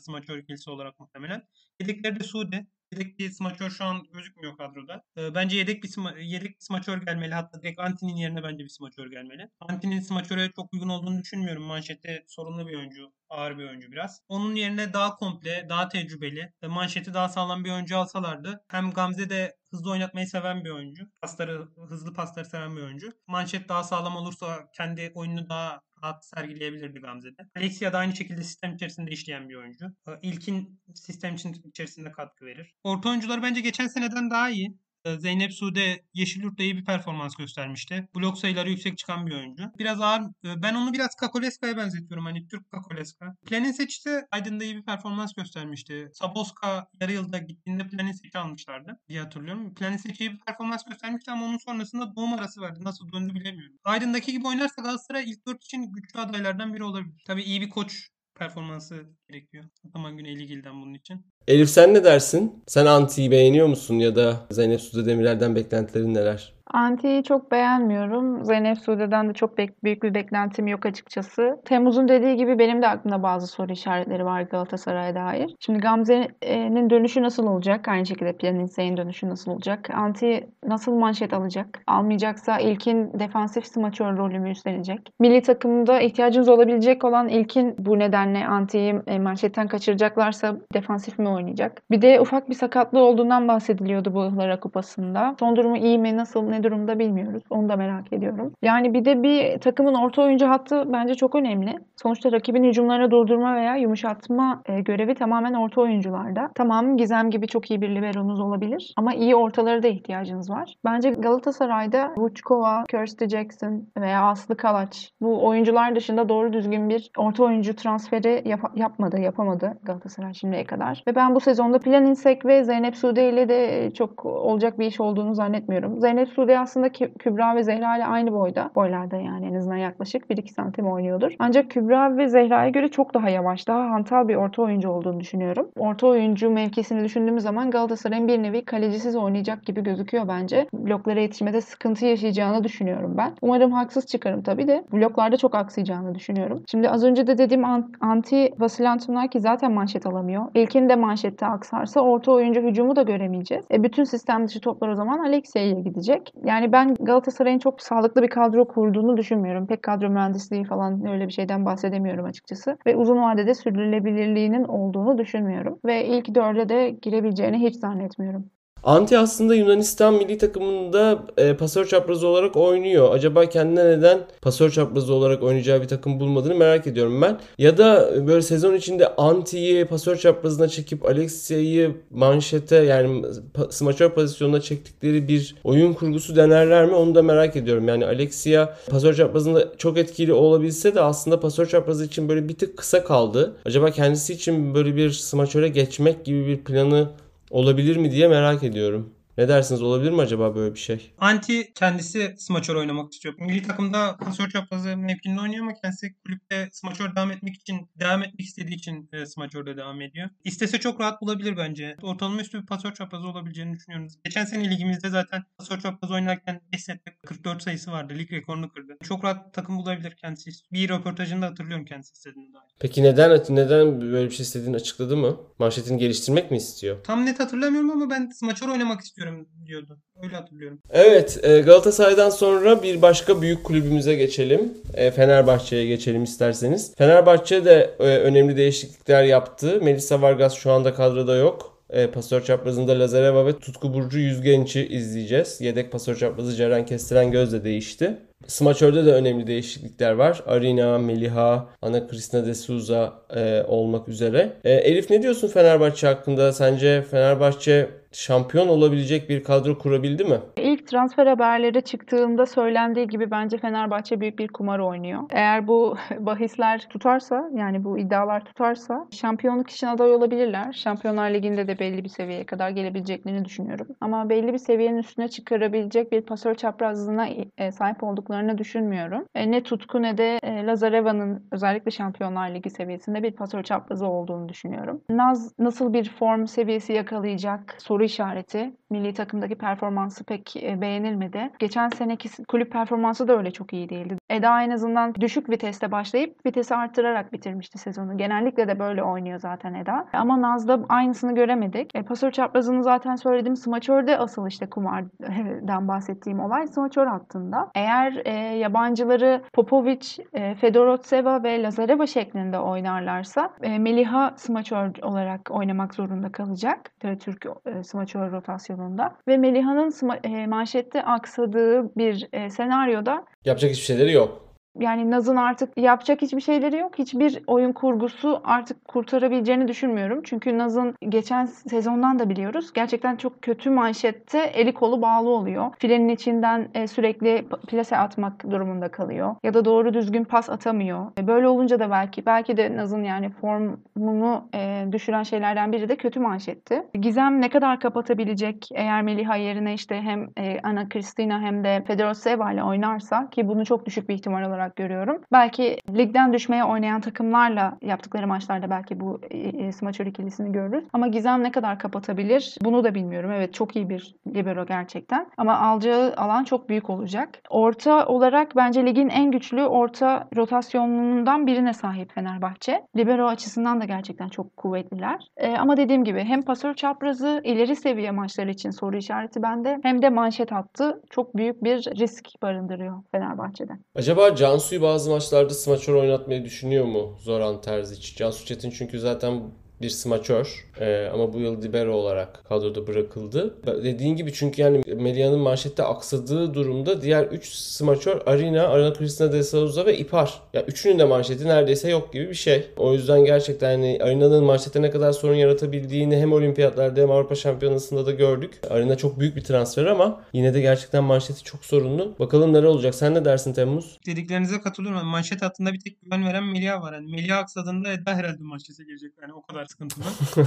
smaçör ikilisi olarak muhtemelen. Yedekleri de Sude. Yedek bir smaçör şu an gözükmüyor kadroda. E, bence yedek bir sma- yedek bir smaçör gelmeli. Hatta direkt Anti'nin yerine bence bir smaçör gelmeli. Anti'nin smaçöre çok uygun olduğunu düşünmüyorum. Manşette sorunlu bir oyuncu. Ağır bir oyuncu biraz. Onun yerine daha komple, daha tecrübeli, ve manşeti daha sağlam bir oyuncu alsalardı. Hem Gamze de hızlı oynatmayı seven bir oyuncu. Pasları, hızlı pasları seven bir oyuncu. Manşet daha sağlam olursa kendi oyununu daha rahat sergileyebilirdi Gamze'de. Alexia da aynı şekilde sistem içerisinde işleyen bir oyuncu. İlkin sistem içerisinde katkı verir. Orta oyuncuları bence geçen seneden daha iyi. Zeynep Sude Yeşilyurt'ta iyi bir performans göstermişti. Blok sayıları yüksek çıkan bir oyuncu. Biraz ağır. Ben onu biraz Kakoleska'ya benzetiyorum. Hani Türk Kakoleska. Planinseç de Aydın'da iyi bir performans göstermişti. Saboska yarı yılda gittiğinde Planinseç'i almışlardı diye hatırlıyorum. Planinseç iyi bir performans göstermişti ama onun sonrasında doğum arası verdi. Nasıl döndü bilemiyorum. Aydın'daki gibi oynarsa Galatasaray ilk 4 için güçlü adaylardan biri olabilir. Tabii iyi bir koç performansı gerekiyor. Ataman Güney Ligil'den bunun için.
Elif sen ne dersin? Sen Anti'yi beğeniyor musun ya da Zeynep Sude Demirel'den beklentilerin neler?
Anti'yi çok beğenmiyorum. Zeynep Sude'den de çok büyük bir beklentim yok açıkçası. Temmuz'un dediği gibi benim de aklımda bazı soru işaretleri var Galatasaray'a dair. Şimdi Gamze'nin dönüşü nasıl olacak? Aynı şekilde Planinse'nin dönüşü nasıl olacak? Anti nasıl manşet alacak? Almayacaksa ilkin defansif smaçör rolü mü üstlenecek? Milli takımda ihtiyacımız olabilecek olan ilkin bu nedenle Anti'yi e, manşetten kaçıracaklarsa defansif mi oynayacak? Bir de ufak bir sakatlığı olduğundan bahsediliyordu bu Ihlara Kupası'nda. Son durumu iyi mi? Nasıl? Ne durumda bilmiyoruz. Onu da merak ediyorum. Yani bir de bir takımın orta oyuncu hattı bence çok önemli. Sonuçta rakibin hücumlarını durdurma veya yumuşatma e, görevi tamamen orta oyuncularda. Tamam Gizem gibi çok iyi bir liberonuz olabilir ama iyi ortaları da ihtiyacınız var. Bence Galatasaray'da Vučkova, Kirsty Jackson veya Aslı Kalaç bu oyuncular dışında doğru düzgün bir orta oyuncu transferi yap- yapmadı, yapamadı Galatasaray şimdiye kadar. Ve ben bu sezonda Planinsek ve Zeynep Sude ile de çok olacak bir iş olduğunu zannetmiyorum. Zeynep Sude aslında Kübra ve Zehra ile aynı boyda. Boylarda yani en azından yaklaşık 1-2 santim oynuyordur. Ancak Kübra ve Zehra'ya göre çok daha yavaş, daha hantal bir orta oyuncu olduğunu düşünüyorum. Orta oyuncu mevkisini düşündüğümüz zaman Galatasaray'ın bir nevi kalecisiz oynayacak gibi gözüküyor bence. Bloklara yetişmede sıkıntı yaşayacağını düşünüyorum ben. Umarım haksız çıkarım tabii de bloklarda çok aksayacağını düşünüyorum. Şimdi az önce de dediğim anti Vasil Antonaki zaten manşet alamıyor. İlkin de manşette aksarsa orta oyuncu hücumu da göremeyeceğiz. E bütün sistem dışı toplar o zaman Alexia'ya gidecek. Yani ben Galatasaray'ın çok sağlıklı bir kadro kurduğunu düşünmüyorum. Pek kadro mühendisliği falan öyle bir şeyden bahsedemiyorum açıkçası. Ve uzun vadede sürdürülebilirliğinin olduğunu düşünmüyorum. Ve ilk dörde de girebileceğini hiç zannetmiyorum.
Anti aslında Yunanistan milli takımında e, pasör çaprazı olarak oynuyor. Acaba kendine neden pasör çaprazı olarak oynayacağı bir takım bulmadığını merak ediyorum ben. Ya da böyle sezon içinde Anti'yi pasör çaprazına çekip Alexia'yı manşete yani smaçör pozisyonuna çektikleri bir oyun kurgusu denerler mi onu da merak ediyorum. Yani Alexia pasör çaprazında çok etkili olabilse de aslında pasör çaprazı için böyle bir tık kısa kaldı. Acaba kendisi için böyle bir smaçöre geçmek gibi bir planı olabilir mi diye merak ediyorum. Ne dersiniz olabilir mi acaba böyle bir şey?
Anti kendisi smaçör oynamak istiyor. Milli takımda pasör çaprazı mevkinde oynuyor ama kendisi kulüpte smaçör devam etmek için devam etmek istediği için e, smaçörde devam ediyor. İstese çok rahat bulabilir bence. Ortalama üstü bir pasör çaprazı olabileceğini düşünüyorum. Geçen sene ligimizde zaten pasör çaprazı oynarken 5 sette 44 sayısı vardı. Lig rekorunu kırdı. Çok rahat takım bulabilir kendisi. Bir röportajında hatırlıyorum kendisi istediğini dair.
Peki neden neden böyle bir şey istediğini açıkladı mı? Manşetini geliştirmek mi istiyor?
Tam net hatırlamıyorum ama ben smaçör oynamak istiyorum diyordu. Öyle hatırlıyorum.
Evet, e, Galatasaray'dan sonra bir başka büyük kulübümüze geçelim. E, Fenerbahçe'ye geçelim isterseniz. Fenerbahçe de e, önemli değişiklikler yaptı. Melisa Vargas şu anda kadroda yok. E, pasör çaprazında Lazareva ve Tutku Burcu Yüzgenç'i izleyeceğiz. Yedek pasör çaprazı Ceren Kestiren Göz de değişti. Smaçör'de de önemli değişiklikler var. Arina, Meliha, Ana Cristina de Souza e, olmak üzere. E, Elif ne diyorsun Fenerbahçe hakkında? Sence Fenerbahçe şampiyon olabilecek bir kadro kurabildi mi?
İlk transfer haberleri çıktığında söylendiği gibi bence Fenerbahçe büyük bir kumar oynuyor. Eğer bu (laughs) bahisler tutarsa yani bu iddialar tutarsa şampiyonluk için aday olabilirler. Şampiyonlar Ligi'nde de belli bir seviyeye kadar gelebileceklerini düşünüyorum. Ama belli bir seviyenin üstüne çıkarabilecek bir pasör çaprazlığına e, sahip olduklarını düşünmüyorum. E, ne Tutku ne de e, Lazareva'nın özellikle Şampiyonlar Ligi seviyesinde bir pasör çaprazı olduğunu düşünüyorum. Naz nasıl bir form seviyesi yakalayacak soru işareti. Milli takımdaki performansı pek e, beğenilmedi. Geçen seneki kulüp performansı da öyle çok iyi değildi. Eda en azından düşük viteste başlayıp vitesi arttırarak bitirmişti sezonu. Genellikle de böyle oynuyor zaten Eda. Ama Naz'da aynısını göremedik. E, pasör çaprazını zaten söyledim. Smaçör'de asıl işte kumardan (laughs) bahsettiğim olay smaçör hattında. Eğer e, yabancıları Popovic, e, Fedorotseva ve Lazareva şeklinde oynarlarsa e, Meliha smaçör olarak oynamak zorunda kalacak. Türk e, smaçör rotasyonunda. Ve Meliha'nın e, manşette aksadığı bir e, senaryoda
Yapacak hiçbir şeyleri yok.
Yani Naz'ın artık yapacak hiçbir şeyleri yok. Hiçbir oyun kurgusu artık kurtarabileceğini düşünmüyorum. Çünkü Naz'ın geçen sezondan da biliyoruz. Gerçekten çok kötü manşette eli kolu bağlı oluyor. Filenin içinden e, sürekli plase atmak durumunda kalıyor. Ya da doğru düzgün pas atamıyor. E, Böyle olunca da belki belki de Naz'ın yani formunu e, düşüren şeylerden biri de kötü manşetti. Gizem ne kadar kapatabilecek eğer Meliha yerine işte hem Ana Cristina hem de Fedoroseva ile oynarsa ki bunu çok düşük bir ihtimal olarak görüyorum. Belki ligden düşmeye oynayan takımlarla yaptıkları maçlarda belki bu e, e, smaçör ikilisini görürüz. Ama Gizem ne kadar kapatabilir bunu da bilmiyorum. Evet çok iyi bir libero gerçekten. Ama alacağı alan çok büyük olacak. Orta olarak bence ligin en güçlü orta rotasyonundan birine sahip Fenerbahçe. Libero açısından da gerçekten çok kuvvetliler. E, ama dediğim gibi hem pasör çaprazı ileri seviye maçlar için soru işareti bende hem de manşet hattı çok büyük bir risk barındırıyor Fenerbahçe'de.
Acaba Cansu'yu bazı maçlarda smaçör oynatmayı düşünüyor mu Zoran Terzic? Cansu Çetin çünkü zaten bir smaçör Ee, ama bu yıl libero olarak kadroda bırakıldı. Dediğin gibi çünkü yani Melia'nın manşette aksadığı durumda diğer 3 smaçör Arina, Arina Cristina de Souza ve İpar. Yani üçünün de manşeti neredeyse yok gibi bir şey. O yüzden gerçekten hani Arina'nın manşette ne kadar sorun yaratabildiğini hem olimpiyatlarda hem Avrupa Şampiyonası'nda da gördük. Arina çok büyük bir transfer ama yine de gerçekten manşeti çok sorunlu. Bakalım neler olacak. Sen ne dersin Temmuz?
Dediklerinize katılıyorum. Manşet hattında bir tek güven veren Melia var. Yani Melia aksadığında Eda herhalde manşete girecek. Yani o kadar sıkıntılı. (laughs)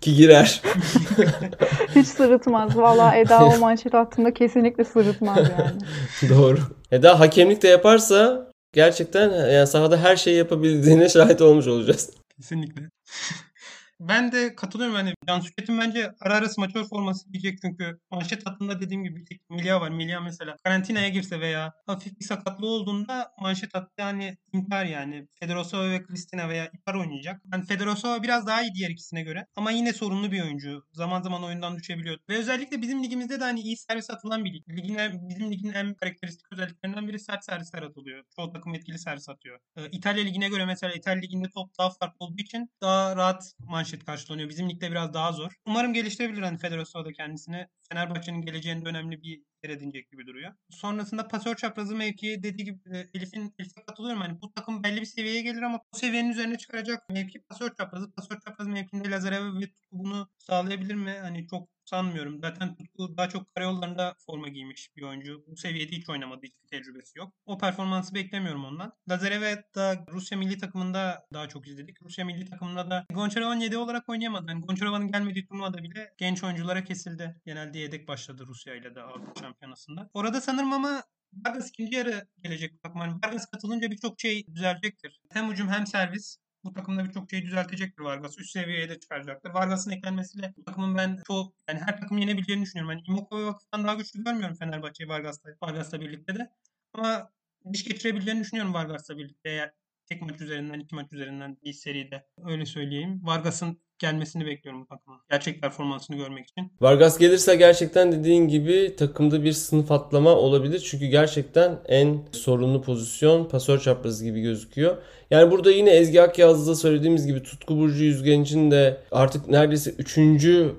Ki girer. (laughs)
Hiç sırıtmaz. Valla Eda o manşet hattında kesinlikle sırıtmaz yani. (laughs)
Doğru. Eda hakemlik de yaparsa gerçekten yani sahada her şeyi yapabildiğine şahit olmuş olacağız.
Kesinlikle. Ben de katılıyorum. Yani Cansu Çetin bence ara ara smaçör forması giyecek çünkü manşet hattında dediğim gibi bir tek Milya var. Milya mesela karantinaya girse veya hafif bir sakatlığı olduğunda manşet hattı yani intihar yani. Fedorosova ve Kristina veya İpar oynayacak. Yani Fedorosova biraz daha iyi diğer ikisine göre ama yine sorunlu bir oyuncu. Zaman zaman oyundan düşebiliyor. Ve özellikle bizim ligimizde de hani iyi servis atılan bir lig. Ligin bizim ligin en karakteristik özelliklerinden biri sert servisler atılıyor. Çoğu takım etkili servis atıyor. Ee, İtalya ligine göre mesela İtalya liginde top daha farklı olduğu için daha rahat manşet manşet karşılanıyor. Bizim ligde biraz daha zor. Umarım geliştirebilir hani Federasyon'da da kendisini. Fenerbahçe'nin geleceğinde önemli bir yer edinecek gibi duruyor. Sonrasında pasör çaprazı mevki dediği gibi e, Elif'in Elif'e katılıyorum. Hani bu takım belli bir seviyeye gelir ama bu seviyenin üzerine çıkaracak mevki pasör çaprazı. Pasör çaprazı mevkinde Lazarev ve bunu sağlayabilir mi? Hani çok sanmıyorum. Zaten Tutku daha çok karayollarında forma giymiş bir oyuncu. Bu seviyede hiç oynamadı. Hiçbir tecrübesi yok. O performansı beklemiyorum ondan. Lazarev'i da Rusya milli takımında daha çok izledik. Rusya milli takımında da Gonçarovan 7 olarak oynayamadı. Yani Gonçarova'nın gelmediği turnuvada bile genç oyunculara kesildi. Genelde yedek başladı Rusya ile de Avrupa Şampiyonası'nda. Orada sanırım ama Vargas ikinci yarı gelecek takım. Vargas katılınca birçok şey düzelecektir. Hem hücum hem servis. Bu takımda birçok şeyi düzeltecektir Vargas. Üst seviyeye de çıkaracaktır. Vargas'ın eklenmesiyle bu takımın ben çok yani her takım yenebileceğini düşünüyorum. Yani Imoko'yu vakıftan daha güçlü görmüyorum Fenerbahçe'yi Vargas'la, Vargas'la birlikte de. Ama diş geçirebileceğini düşünüyorum Vargas'la birlikte. Eğer tek maç üzerinden, iki maç üzerinden bir seride. Öyle söyleyeyim. Vargas'ın gelmesini bekliyorum takıma. Gerçek performansını görmek için.
Vargas gelirse gerçekten dediğin gibi takımda bir sınıf atlama olabilir. Çünkü gerçekten en sorunlu pozisyon pasör çaprazı gibi gözüküyor. Yani burada yine Ezgi Akyaz'da söylediğimiz gibi Tutku Burcu Yüzgenç'in de artık neredeyse 3.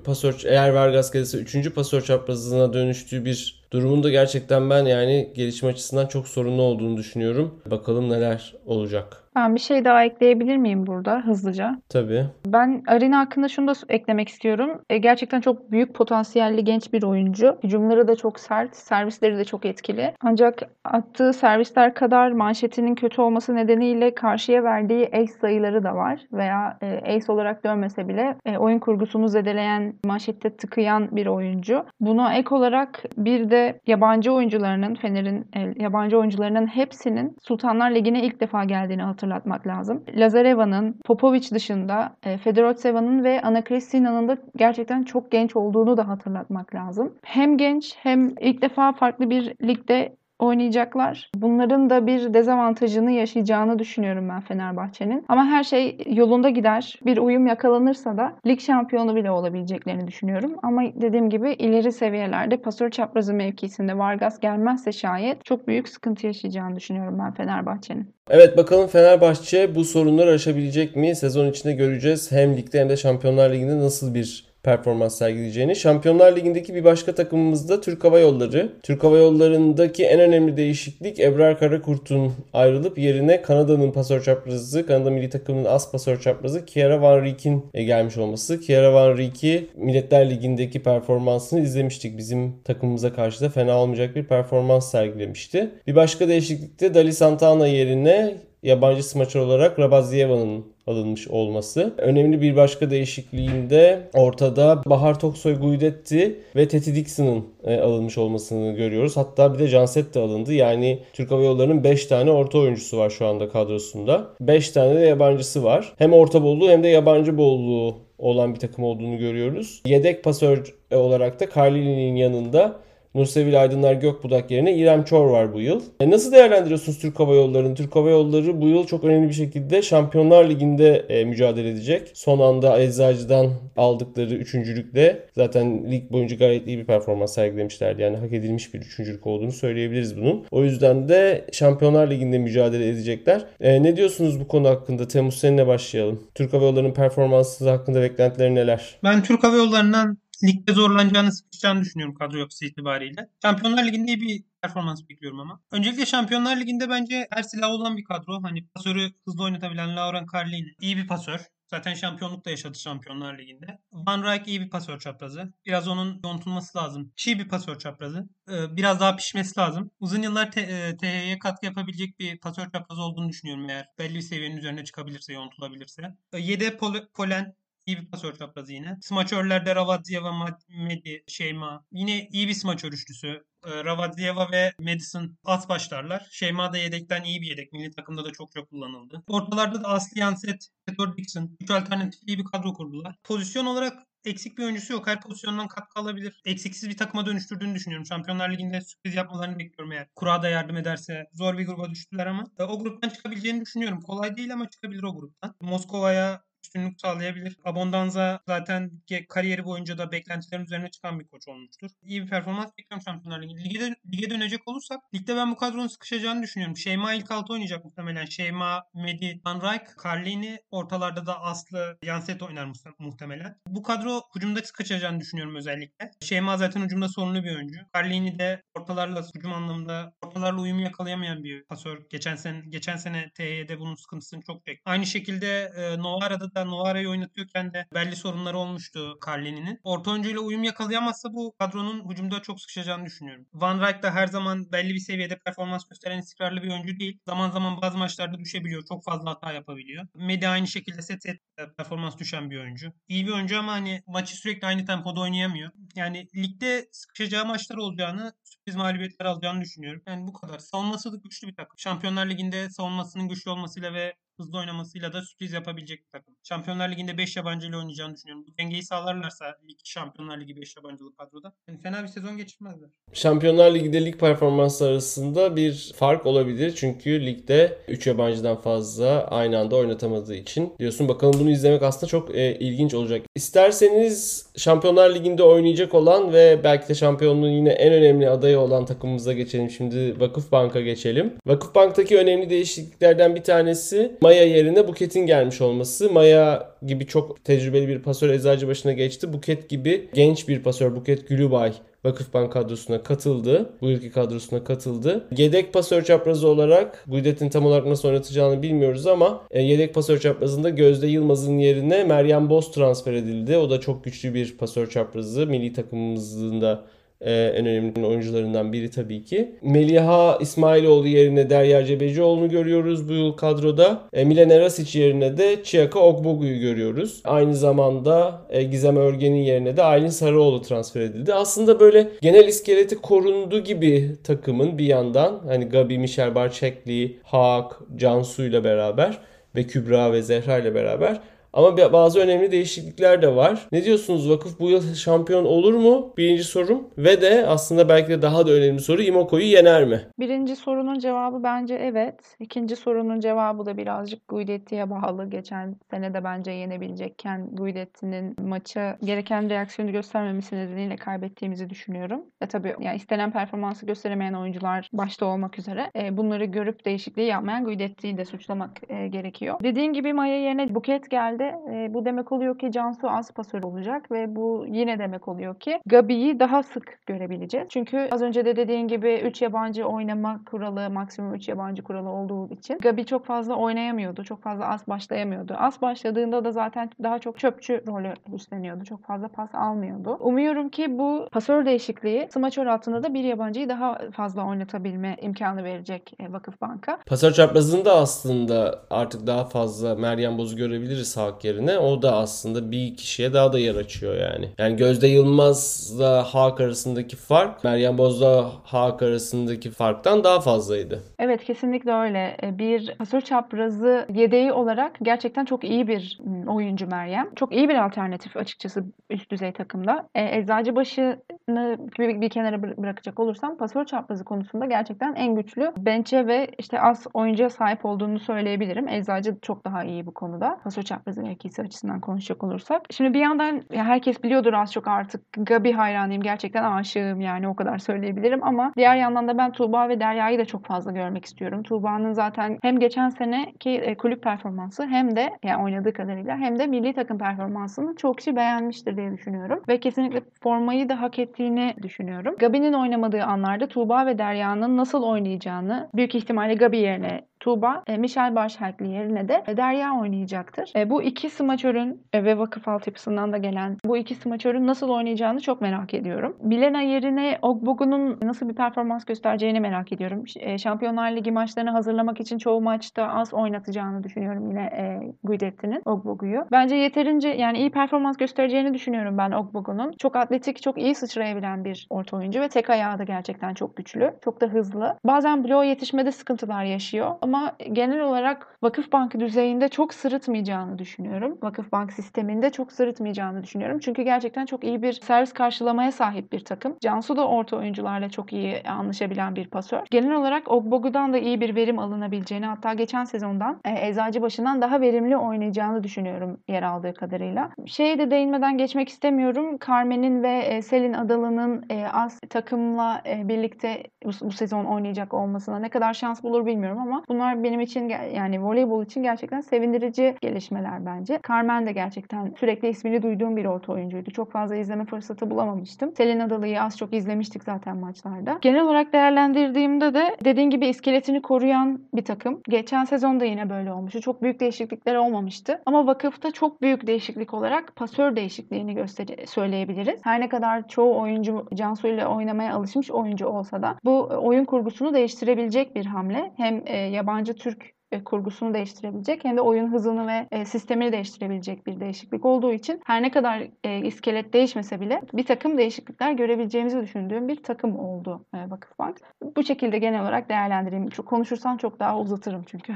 pasör eğer Vargas gelirse 3. pasör çaprazına dönüştüğü bir durumun da gerçekten ben yani gelişim açısından çok sorunlu olduğunu düşünüyorum. Bakalım neler olacak.
Ben bir şey daha ekleyebilir miyim burada hızlıca?
Tabii.
Ben Arina hakkında şunu da eklemek istiyorum. E, gerçekten çok büyük potansiyelli genç bir oyuncu. Hücumları da çok sert, servisleri de çok etkili. Ancak attığı servisler kadar manşetinin kötü olması nedeniyle karşıya verdiği ace sayıları da var. Veya e, ace olarak dönmese bile e, oyun kurgusunu zedeleyen, manşette tıkayan bir oyuncu. Buna ek olarak bir de yabancı oyuncularının, Fener'in e, yabancı oyuncularının hepsinin Sultanlar Ligi'ne ilk defa geldiğini hatırlatmak lazım. Lazareva'nın, Popovic dışında e, Fedorovseva'nın ve Ana Kristina'nın da gerçekten çok genç olduğunu da hatırlatmak lazım. Hem genç hem ilk defa farklı bir ligde oynayacaklar. Bunların da bir dezavantajını yaşayacağını düşünüyorum ben Fenerbahçe'nin. Ama her şey yolunda gider. Bir uyum yakalanırsa da lig şampiyonu bile olabileceklerini düşünüyorum. Ama dediğim gibi ileri seviyelerde pasör çaprazı mevkisinde Vargas gelmezse şayet çok büyük sıkıntı yaşayacağını düşünüyorum ben Fenerbahçe'nin.
Evet bakalım Fenerbahçe bu sorunları aşabilecek mi? Sezon içinde göreceğiz. Hem ligde hem de Şampiyonlar Ligi'nde nasıl bir performans sergileyeceğini. Şampiyonlar Ligi'ndeki bir başka takımımız da Türk Hava Yolları. Türk Hava Yolları'ndaki en önemli değişiklik Ebrar Karakurt'un ayrılıp yerine Kanada'nın pasör çaprazı, Kanada milli takımının as pasör çaprazı Kiara Van Riek'in e, gelmiş olması. Kiara Van Riek'i Milletler Ligi'ndeki performansını izlemiştik. Bizim takımımıza karşı da fena olmayacak bir performans sergilemişti. Bir başka değişiklik de Dali Santana yerine yabancı smaçör olarak Rabazieva'nın alınmış olması. Önemli bir başka değişikliğinde ortada Bahar Toksoy Guidetti ve Teti Dixon'ın e, alınmış olmasını görüyoruz. Hatta bir de Janset de alındı. Yani Türk Hava Yolları'nın 5 tane orta oyuncusu var şu anda kadrosunda. 5 tane de yabancısı var. Hem orta bolluğu hem de yabancı bolluğu olan bir takım olduğunu görüyoruz. Yedek pasör olarak da Carlini'nin yanında Nursevil Aydınlar Gökbudak yerine İrem Çor var bu yıl. E nasıl değerlendiriyorsunuz Türk Hava Yolları'nı? Türk Hava Yolları bu yıl çok önemli bir şekilde Şampiyonlar Ligi'nde e, mücadele edecek. Son anda Eczacı'dan aldıkları üçüncülükle zaten lig boyunca gayet iyi bir performans sergilemişlerdi. Yani hak edilmiş bir üçüncülük olduğunu söyleyebiliriz bunun. O yüzden de Şampiyonlar Ligi'nde mücadele edecekler. E, ne diyorsunuz bu konu hakkında? Temmuz seninle başlayalım. Türk Hava Yolları'nın performansı hakkında beklentileri neler?
Ben Türk Hava Yolları'ndan ligde zorlanacağını sıkışacağını düşünüyorum kadro yapısı itibariyle. Şampiyonlar Ligi'nde iyi bir performans bekliyorum ama. Öncelikle Şampiyonlar Ligi'nde bence her silah olan bir kadro. Hani pasörü hızlı oynatabilen Lauren Carlini iyi bir pasör. Zaten şampiyonluk da yaşadı Şampiyonlar Ligi'nde. Van Rijk iyi bir pasör çaprazı. Biraz onun yontulması lazım. Çiğ bir pasör çaprazı. Ee, biraz daha pişmesi lazım. Uzun yıllar TH'ye katkı yapabilecek bir pasör çaprazı olduğunu düşünüyorum eğer belli bir seviyenin üzerine çıkabilirse, yontulabilirse. Ee, Yede Pol- Polen İyi bir pasör çaprazı yine. Smaçörlerde Ravadzieva, Medi, Şeyma. Yine iyi bir smaçör üçlüsü. Ee, Ravadzieva ve Madison at başlarlar. Şeyma da yedekten iyi bir yedek. Milli takımda da çok çok kullanıldı. Ortalarda da Asli Yanset, Peter Dixon. Üç alternatif iyi bir kadro kurdular. Pozisyon olarak eksik bir oyuncusu yok. Her pozisyondan katkı alabilir. Eksiksiz bir takıma dönüştürdüğünü düşünüyorum. Şampiyonlar Ligi'nde sürpriz yapmalarını bekliyorum eğer. Kura da yardım ederse. Zor bir gruba düştüler ama. O gruptan çıkabileceğini düşünüyorum. Kolay değil ama çıkabilir o gruptan. Moskova'ya üstünlük sağlayabilir. Abondanza zaten kariyeri boyunca da beklentilerin üzerine çıkan bir koç olmuştur. İyi bir performans bekliyorum Şampiyonlar Ligi. Lige, lige dönecek olursak ligde ben bu kadronun sıkışacağını düşünüyorum. Şeyma ilk altı oynayacak muhtemelen. Şeyma, Medi, Van Rijk, Carlini ortalarda da Aslı, Yanset oynar muhtemelen. Bu kadro hücumda sıkışacağını düşünüyorum özellikle. Şeyma zaten hücumda sorunlu bir oyuncu. Carlini de ortalarla hücum anlamında ortalarla uyumu yakalayamayan bir pasör. Geçen sene geçen sene TY'de bunun sıkıntısını çok çekti. Aynı şekilde e, Novara'da da Novara'yı oynatıyorken de belli sorunları olmuştu Carlini'nin. Orta oyuncuyla uyum yakalayamazsa bu kadronun hücumda çok sıkışacağını düşünüyorum. Van Rijk da her zaman belli bir seviyede performans gösteren istikrarlı bir oyuncu değil. Zaman zaman bazı maçlarda düşebiliyor. Çok fazla hata yapabiliyor. Medi aynı şekilde set set performans düşen bir oyuncu. İyi bir oyuncu ama hani maçı sürekli aynı tempoda oynayamıyor. Yani ligde sıkışacağı maçlar olacağını, mağlubiyetler alacağını düşünüyorum. Yani bu kadar. Savunması da güçlü bir takım. Şampiyonlar Ligi'nde savunmasının güçlü olmasıyla ve hızlı oynamasıyla da sürpriz yapabilecek bir takım. Şampiyonlar Ligi'nde 5 yabancı ile oynayacağını düşünüyorum. Bu dengeyi sağlarlarsa lig Şampiyonlar Ligi 5 yabancılı kadroda yani fena bir sezon geçirmezler.
Şampiyonlar Ligi'de lig performansı arasında bir fark olabilir. Çünkü ligde 3 yabancıdan fazla aynı anda oynatamadığı için diyorsun. Bakalım bunu izlemek aslında çok e, ilginç olacak. İsterseniz Şampiyonlar Ligi'nde oynayacak olan ve belki de şampiyonluğun yine en önemli adayı olan takımımıza geçelim. Şimdi Vakıfbank'a geçelim. Vakıfbank'taki önemli değişikliklerden bir tanesi Maya yerine Buket'in gelmiş olması. Maya gibi çok tecrübeli bir pasör eczacı başına geçti. Buket gibi genç bir pasör Buket Gülübay Vakıfbank kadrosuna katıldı. Bu yılki kadrosuna katıldı. Yedek pasör çaprazı olarak Guidet'in tam olarak nasıl oynatacağını bilmiyoruz ama e, yedek pasör çaprazında Gözde Yılmaz'ın yerine Meryem Boz transfer edildi. O da çok güçlü bir pasör çaprazı. Milli takımımızın da e, en önemli oyuncularından biri tabii ki. Meliha İsmailoğlu yerine Derya Cebecioğlu'nu görüyoruz bu yıl kadroda. E, Milena Rasic yerine de Chiaka Ogbogu'yu görüyoruz. Aynı zamanda e, Gizem Örgen'in yerine de Aylin Sarıoğlu transfer edildi. Aslında böyle genel iskeleti korundu gibi takımın bir yandan. Hani Gabi, Michel Barçekli, Haak, Cansu ile beraber ve Kübra ve Zehra ile beraber ama bazı önemli değişiklikler de var. Ne diyorsunuz vakıf bu yıl şampiyon olur mu? Birinci sorum. Ve de aslında belki de daha da önemli soru Imoko'yu yener mi?
Birinci sorunun cevabı bence evet. İkinci sorunun cevabı da birazcık Guidetti'ye bağlı. Geçen sene de bence yenebilecekken Guidetti'nin maça gereken reaksiyonu göstermemesi nedeniyle kaybettiğimizi düşünüyorum. Ve tabii yani istenen performansı gösteremeyen oyuncular başta olmak üzere e, bunları görüp değişikliği yapmayan Guidetti'yi de suçlamak e, gerekiyor. Dediğin gibi Maya yerine Buket geldi de e, bu demek oluyor ki Cansu az pasör olacak ve bu yine demek oluyor ki Gabi'yi daha sık görebileceğiz. Çünkü az önce de dediğin gibi 3 yabancı oynama kuralı, maksimum 3 yabancı kuralı olduğu için Gabi çok fazla oynayamıyordu. Çok fazla az başlayamıyordu. Az başladığında da zaten daha çok çöpçü rolü üstleniyordu. Çok fazla pas almıyordu. Umuyorum ki bu pasör değişikliği smaçör altında da bir yabancıyı daha fazla oynatabilme imkanı verecek e, Vakıfbank'a.
Pasör çaprazında aslında artık daha fazla Meryem Boz'u görebiliriz sağ Hak yerine o da aslında bir kişiye daha da yer açıyor yani. Yani Gözde Yılmaz'la Hak arasındaki fark Meryem Boz'la Hak arasındaki farktan daha fazlaydı.
Evet kesinlikle öyle. E, bir pasör çaprazı yedeği olarak gerçekten çok iyi bir oyuncu Meryem. Çok iyi bir alternatif açıkçası üst düzey takımda. E, Eczacıbaşı'nı bir, bir kenara bırakacak olursam pasör çaprazı konusunda gerçekten en güçlü bench'e ve işte az oyuncuya sahip olduğunu söyleyebilirim. Eczacı çok daha iyi bu konuda. Pasör çaprazı mevkisi açısından konuşacak olursak. Şimdi bir yandan ya herkes biliyordur az çok artık Gabi hayranıyım. Gerçekten aşığım yani o kadar söyleyebilirim ama diğer yandan da ben Tuğba ve Derya'yı da çok fazla görmek istiyorum. Tuğba'nın zaten hem geçen seneki e, kulüp performansı hem de yani oynadığı kadarıyla hem de milli takım performansını çok kişi beğenmiştir diye düşünüyorum. Ve kesinlikle formayı da hak ettiğini düşünüyorum. Gabi'nin oynamadığı anlarda Tuğba ve Derya'nın nasıl oynayacağını büyük ihtimalle Gabi yerine Tuğba, e, Michel Başheltli yerine de e, Derya oynayacaktır. E, bu iki smaçörün e, ve vakıf altyapısından da gelen bu iki smaçörün nasıl oynayacağını çok merak ediyorum. Bilena yerine Ogbogu'nun nasıl bir performans göstereceğini merak ediyorum. E, Şampiyonlar Ligi maçlarını hazırlamak için çoğu maçta az oynatacağını düşünüyorum yine e, Guidetti'nin Ogbogu'yu. Bence yeterince yani iyi performans göstereceğini düşünüyorum ben Ogbogu'nun. Çok atletik, çok iyi sıçrayabilen bir orta oyuncu ve tek ayağı da gerçekten çok güçlü. Çok da hızlı. Bazen bloğa yetişmede sıkıntılar yaşıyor ama ama genel olarak Vakıfbank düzeyinde çok sırıtmayacağını düşünüyorum. Vakıfbank sisteminde çok sırıtmayacağını düşünüyorum. Çünkü gerçekten çok iyi bir servis karşılamaya sahip bir takım. Cansu da orta oyuncularla çok iyi anlaşabilen bir pasör. Genel olarak Ogbogu'dan da iyi bir verim alınabileceğini hatta geçen sezondan e, Eczacıbaşı'ndan daha verimli oynayacağını düşünüyorum yer aldığı kadarıyla. Şeye de değinmeden geçmek istemiyorum. Carmen'in ve e, Selin Adalı'nın e, az takımla birlikte bu sezon oynayacak olmasına ne kadar şans bulur bilmiyorum ama bunlar benim için yani voleybol için gerçekten sevindirici gelişmeler bence. Carmen de gerçekten sürekli ismini duyduğum bir orta oyuncuydu. Çok fazla izleme fırsatı bulamamıştım. Selin Adalı'yı az çok izlemiştik zaten maçlarda. Genel olarak değerlendirdiğimde de dediğin gibi iskeletini koruyan bir takım. Geçen sezon da yine böyle olmuştu. Çok büyük değişiklikler olmamıştı. Ama vakıfta çok büyük değişiklik olarak pasör değişikliğini göster söyleyebiliriz. Her ne kadar çoğu oyuncu Cansu ile oynamaya alışmış oyuncu olsa da bu oyun kurgusunu değiştirebilecek bir hamle. Hem e, yabancı Türk e, kurgusunu değiştirebilecek hem de oyun hızını ve e, sistemini değiştirebilecek bir değişiklik olduğu için her ne kadar e, iskelet değişmese bile bir takım değişiklikler görebileceğimizi düşündüğüm bir takım oldu e, Vakıfbank. Bu şekilde genel olarak değerlendireyim. Konuşursam çok daha uzatırım çünkü.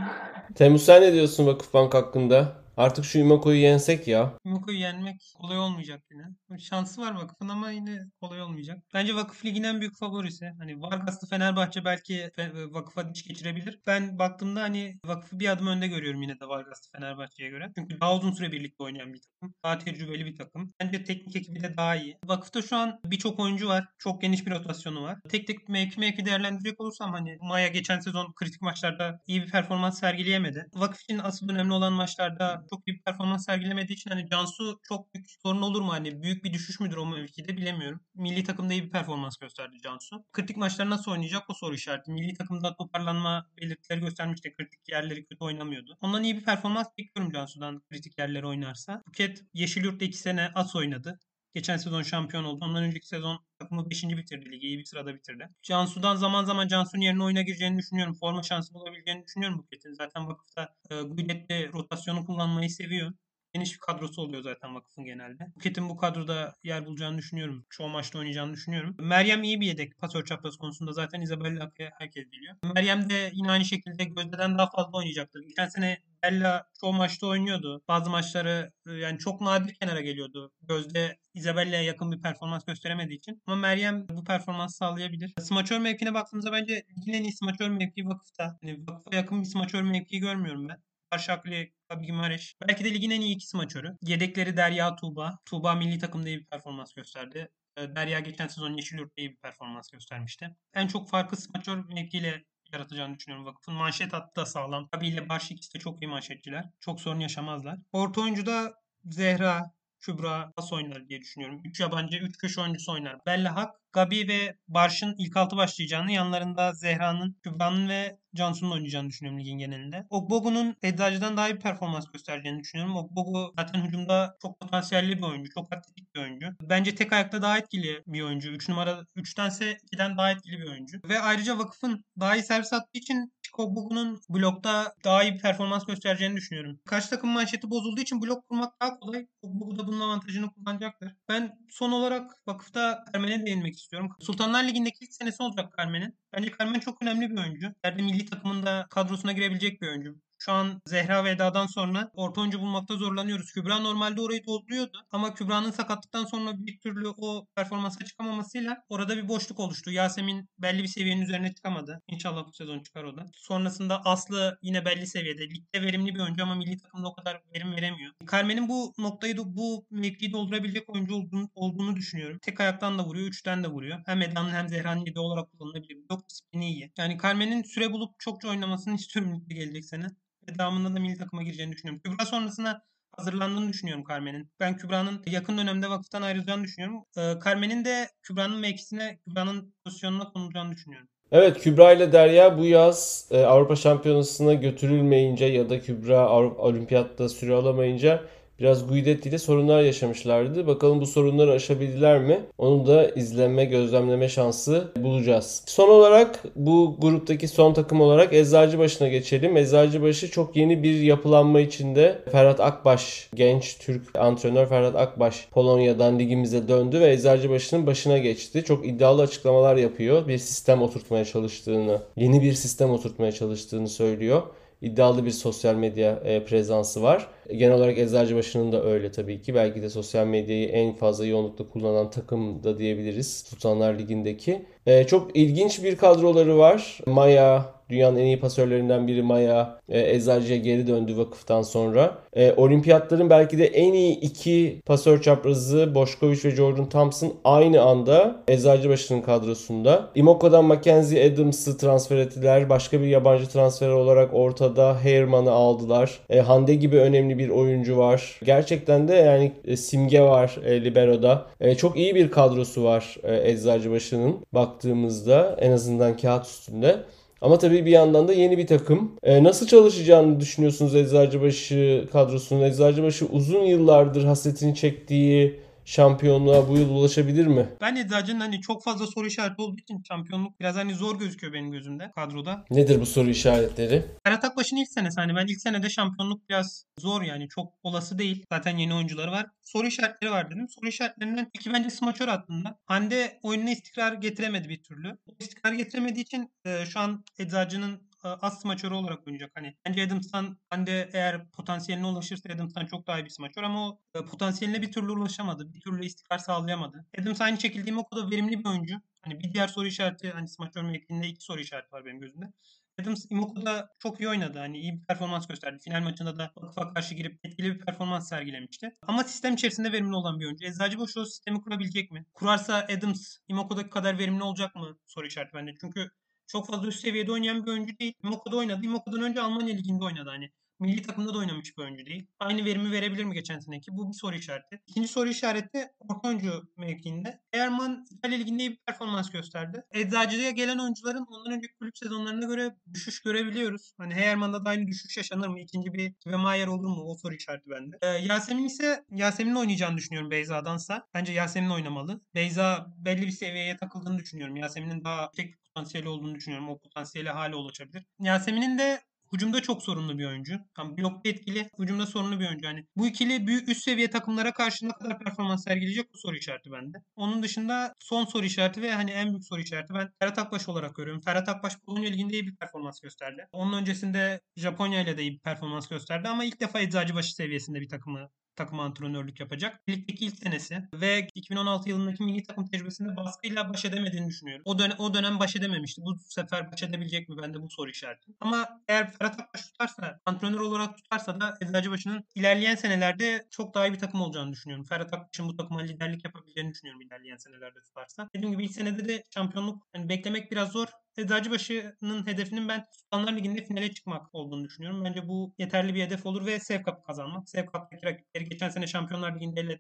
Temmuz sen ne diyorsun Vakıfbank hakkında? Artık şu Imako'yu yensek ya.
Imako'yu yenmek kolay olmayacak yine. Şansı var Vakıf'ın ama yine kolay olmayacak. Bence Vakıf Ligi'nin en büyük favorisi. Hani Vargas'lı Fenerbahçe belki Fe- Vakıf'a diş geçirebilir. Ben baktığımda hani Vakıf'ı bir adım önde görüyorum yine de Vargas'lı Fenerbahçe'ye göre. Çünkü daha uzun süre birlikte oynayan bir takım. Daha tecrübeli bir takım. Bence teknik ekibi de daha iyi. Vakıf'ta şu an birçok oyuncu var. Çok geniş bir rotasyonu var. Tek tek mevki mevki değerlendirecek olursam hani Maya geçen sezon kritik maçlarda iyi bir performans sergileyemedi. Vakıf için asıl önemli olan maçlarda çok iyi bir performans sergilemediği için hani Cansu çok büyük sorun olur mu? Hani büyük bir düşüş müdür o mevkide bilemiyorum. Milli takımda iyi bir performans gösterdi Cansu. Kritik maçlar nasıl oynayacak o soru işareti. Milli takımda toparlanma belirtileri göstermişti. Kritik yerleri kötü oynamıyordu. Ondan iyi bir performans bekliyorum Cansu'dan kritik yerleri oynarsa. Buket Yeşilyurt'ta 2 sene as oynadı. Geçen sezon şampiyon oldu. Ondan önceki sezon takımı 5. bitirdi ligi. iyi bir sırada bitirdi. Cansu'dan zaman zaman Cansu'nun yerine oyuna gireceğini düşünüyorum. Forma şansı bulabileceğini düşünüyorum Buket'in. Zaten vakıfta e, Guidet'te rotasyonu kullanmayı seviyor. Geniş bir kadrosu oluyor zaten vakıfın genelde. Buket'in bu kadroda yer bulacağını düşünüyorum. Çoğu maçta oynayacağını düşünüyorum. Meryem iyi bir yedek pasör çapraz konusunda zaten Isabella herkes biliyor. Meryem de yine aynı şekilde Gözde'den daha fazla oynayacaktır. Geçen sene Bella çoğu maçta oynuyordu. Bazı maçları e, yani çok nadir kenara geliyordu. Gözde Isabella'ya yakın bir performans gösteremediği için. Ama Meryem bu performans sağlayabilir. Smaçör mevkine baktığımızda bence ligin en iyi smaçör mevki vakıfta. Hani vakıfa yakın bir smaçör mevki görmüyorum ben. Başaklı, Gabi Gimareş. Belki de ligin en iyi iki smaçörü. Yedekleri Derya Tuğba. Tuğba milli takımda iyi bir performans gösterdi. E, Derya geçen sezon Yeşilyurt'ta iyi bir performans göstermişti. En çok farkı smaçör mevkiyle yaratacağını düşünüyorum vakıfın. Manşet hattı da sağlam. Gabi ile Barış ikisi de çok iyi manşetçiler. Çok sorun yaşamazlar. Orta oyuncuda Zehra, Kübra pas oynar diye düşünüyorum. 3 yabancı, 3 köşe oyuncusu oynar. Bella Hak, Gabi ve Barş'ın ilk altı başlayacağını, yanlarında Zehra'nın, Kübra'nın ve Cansu'nun oynayacağını düşünüyorum ligin genelinde. Ogbogu'nun Eczacı'dan daha iyi performans göstereceğini düşünüyorum. Ogbogu zaten hücumda çok potansiyelli bir oyuncu, çok atletik bir oyuncu. Bence tek ayakta daha etkili bir oyuncu. 3 numara 3'tense 2'den daha etkili bir oyuncu. Ve ayrıca vakıfın daha iyi servis attığı için Ogbogu'nun blokta daha iyi bir performans göstereceğini düşünüyorum. Karşı takım manşeti bozulduğu için blok kurmak daha kolay. Ogbogu da bunun avantajını kullanacaktır. Ben son olarak vakıfta Carmen'e değinmek istiyorum. Sultanlar Ligi'ndeki ilk senesi olacak Carmen'in. Bence Carmen çok önemli bir oyuncu. Yerde milli takımında kadrosuna girebilecek bir oyuncu. Şu an Zehra ve Eda'dan sonra orta oyuncu bulmakta zorlanıyoruz. Kübra normalde orayı dolduruyordu. Ama Kübra'nın sakatlıktan sonra bir türlü o performansa çıkamamasıyla orada bir boşluk oluştu. Yasemin belli bir seviyenin üzerine çıkamadı. İnşallah bu sezon çıkar o da. Sonrasında Aslı yine belli seviyede. Ligde verimli bir oyuncu ama milli takımda o kadar verim veremiyor. Carmen'in bu noktayı da bu mevkiyi doldurabilecek oyuncu olduğunu, olduğunu düşünüyorum. Tek ayaktan da vuruyor, üçten de vuruyor. Hem Eda'nın hem Zehra'nın yedi olarak kullanılabilir. Çok disiplini iyi. Yani Carmen'in süre bulup çokça oynamasını (laughs) istiyorum ligde gelecek sene devamında da milli takıma gireceğini düşünüyorum. Kübra sonrasına hazırlandığını düşünüyorum Carmen'in. Ben Kübra'nın yakın dönemde vakıftan ayrılacağını düşünüyorum. Ee, Carmen'in de Kübra'nın mevkisine, Kübra'nın pozisyonuna konulacağını düşünüyorum.
Evet Kübra ile Derya bu yaz e, Avrupa Şampiyonası'na götürülmeyince ya da Kübra Avrupa Olimpiyatta süre alamayınca biraz Guidetti ile sorunlar yaşamışlardı. Bakalım bu sorunları aşabildiler mi? Onu da izleme, gözlemleme şansı bulacağız. Son olarak bu gruptaki son takım olarak Eczacıbaşı'na geçelim. Eczacıbaşı çok yeni bir yapılanma içinde. Ferhat Akbaş, genç Türk antrenör Ferhat Akbaş Polonya'dan ligimize döndü ve Eczacıbaşı'nın başına geçti. Çok iddialı açıklamalar yapıyor. Bir sistem oturtmaya çalıştığını, yeni bir sistem oturtmaya çalıştığını söylüyor iddialı bir sosyal medya e, prezansı var. Genel olarak Eczacıbaşı'nın da öyle tabii ki. Belki de sosyal medyayı en fazla yoğunlukla kullanan takım da diyebiliriz Sultanlar Ligi'ndeki. E, çok ilginç bir kadroları var. Maya, Dünyanın en iyi pasörlerinden biri Maya e, Eczacı'ya geri döndü vakıftan sonra. E, olimpiyatların belki de en iyi iki pasör çaprazı Boşkoviç ve Jordan Thompson aynı anda Eczacıbaşı'nın kadrosunda. Imoko'dan Mackenzie Adams'ı transfer ettiler. Başka bir yabancı transfer olarak ortada Herman'ı aldılar. E, Hande gibi önemli bir oyuncu var. Gerçekten de yani e, simge var e, Libero'da. E, çok iyi bir kadrosu var e, Eczacıbaşı'nın baktığımızda en azından kağıt üstünde. Ama tabii bir yandan da yeni bir takım. Ee, nasıl çalışacağını düşünüyorsunuz Eczacıbaşı kadrosunun? Eczacıbaşı uzun yıllardır hasretini çektiği şampiyonluğa bu yıl ulaşabilir mi?
Ben Eczacı'nın hani çok fazla soru işareti olduğu için şampiyonluk biraz hani zor gözüküyor benim gözümde kadroda.
Nedir bu soru işaretleri?
Ferhat Akbaş'ın ilk senesi hani ben ilk senede şampiyonluk biraz zor yani çok olası değil. Zaten yeni oyuncuları var. Soru işaretleri var dedim. Soru işaretlerinden ilki bence smaçör hattında. Hande oyununa istikrar getiremedi bir türlü. O istikrar getiremediği için e, şu an Eczacı'nın az smaçörü olarak oynayacak. Hani bence Adams'tan Hande eğer potansiyeline ulaşırsa Adams'tan çok daha iyi bir smaçör ama o e, potansiyeline bir türlü ulaşamadı. Bir türlü istikrar sağlayamadı. Adams aynı şekilde Imoko'da verimli bir oyuncu. Hani bir diğer soru işareti hani smaçör mevkiinde iki soru işareti var benim gözümde. Adams Imoko'da çok iyi oynadı. Hani iyi bir performans gösterdi. Final maçında da Vakıf'a karşı girip etkili bir performans sergilemişti. Ama sistem içerisinde verimli olan bir oyuncu. Eczacıbaşı o sistemi kurabilecek mi? Kurarsa Adams Imoko'daki kadar verimli olacak mı? Soru işareti bende. Çünkü çok fazla üst seviyede oynayan bir oyuncu değil. Imoko'da oynadı. Imoko'dan önce Almanya Ligi'nde oynadı. Hani milli takımda da oynamış bir oyuncu değil. Aynı verimi verebilir mi geçen seneki? Bu bir soru işareti. İkinci soru işareti orta oyuncu mevkiinde. Erman İtalya Ligi'nde iyi bir performans gösterdi. Eczacı'ya gelen oyuncuların ondan önceki kulüp sezonlarına göre düşüş görebiliyoruz. Hani Heyerman'da da aynı düşüş yaşanır mı? İkinci bir ve Mayer olur mu? O soru işareti bende. Ee, Yasemin ise Yasemin'in oynayacağını düşünüyorum Beyza'dansa. Bence Yasemin oynamalı. Beyza belli bir seviyeye takıldığını düşünüyorum. Yasemin'in daha tek potansiyeli olduğunu düşünüyorum. O potansiyeli hala ulaşabilir. Yasemin'in de Hücumda çok sorunlu bir oyuncu. Tam blokta etkili, hücumda sorunlu bir oyuncu. Yani bu ikili büyük üst seviye takımlara karşı ne kadar performans sergileyecek bu soru işareti bende. Onun dışında son soru işareti ve hani en büyük soru işareti ben Ferhat Akbaş olarak görüyorum. Ferhat Akbaş Polonya Ligi'nde iyi bir performans gösterdi. Onun öncesinde Japonya ile de iyi bir performans gösterdi ama ilk defa Eczacıbaşı seviyesinde bir takımı takım antrenörlük yapacak. Ligdeki ilk senesi ve 2016 yılındaki milli takım tecrübesinde baskıyla baş edemediğini düşünüyorum. O dönem, o dönem baş edememişti. Bu sefer baş edebilecek mi? Bende bu soru işareti. Ama eğer Ferhat Akbaş tutarsa, antrenör olarak tutarsa da Eczacıbaşı'nın ilerleyen senelerde çok daha iyi bir takım olacağını düşünüyorum. Ferhat Akbaş'ın bu takıma liderlik yapabileceğini düşünüyorum ilerleyen senelerde tutarsa. Dediğim gibi ilk senede de şampiyonluk yani beklemek biraz zor. Eczacıbaşı'nın hedefinin ben Sultanlar Ligi'nde finale çıkmak olduğunu düşünüyorum. Bence bu yeterli bir hedef olur ve Sev Cup kazanmak. Sev Cup'taki rakipleri geçen sene Şampiyonlar Ligi'nde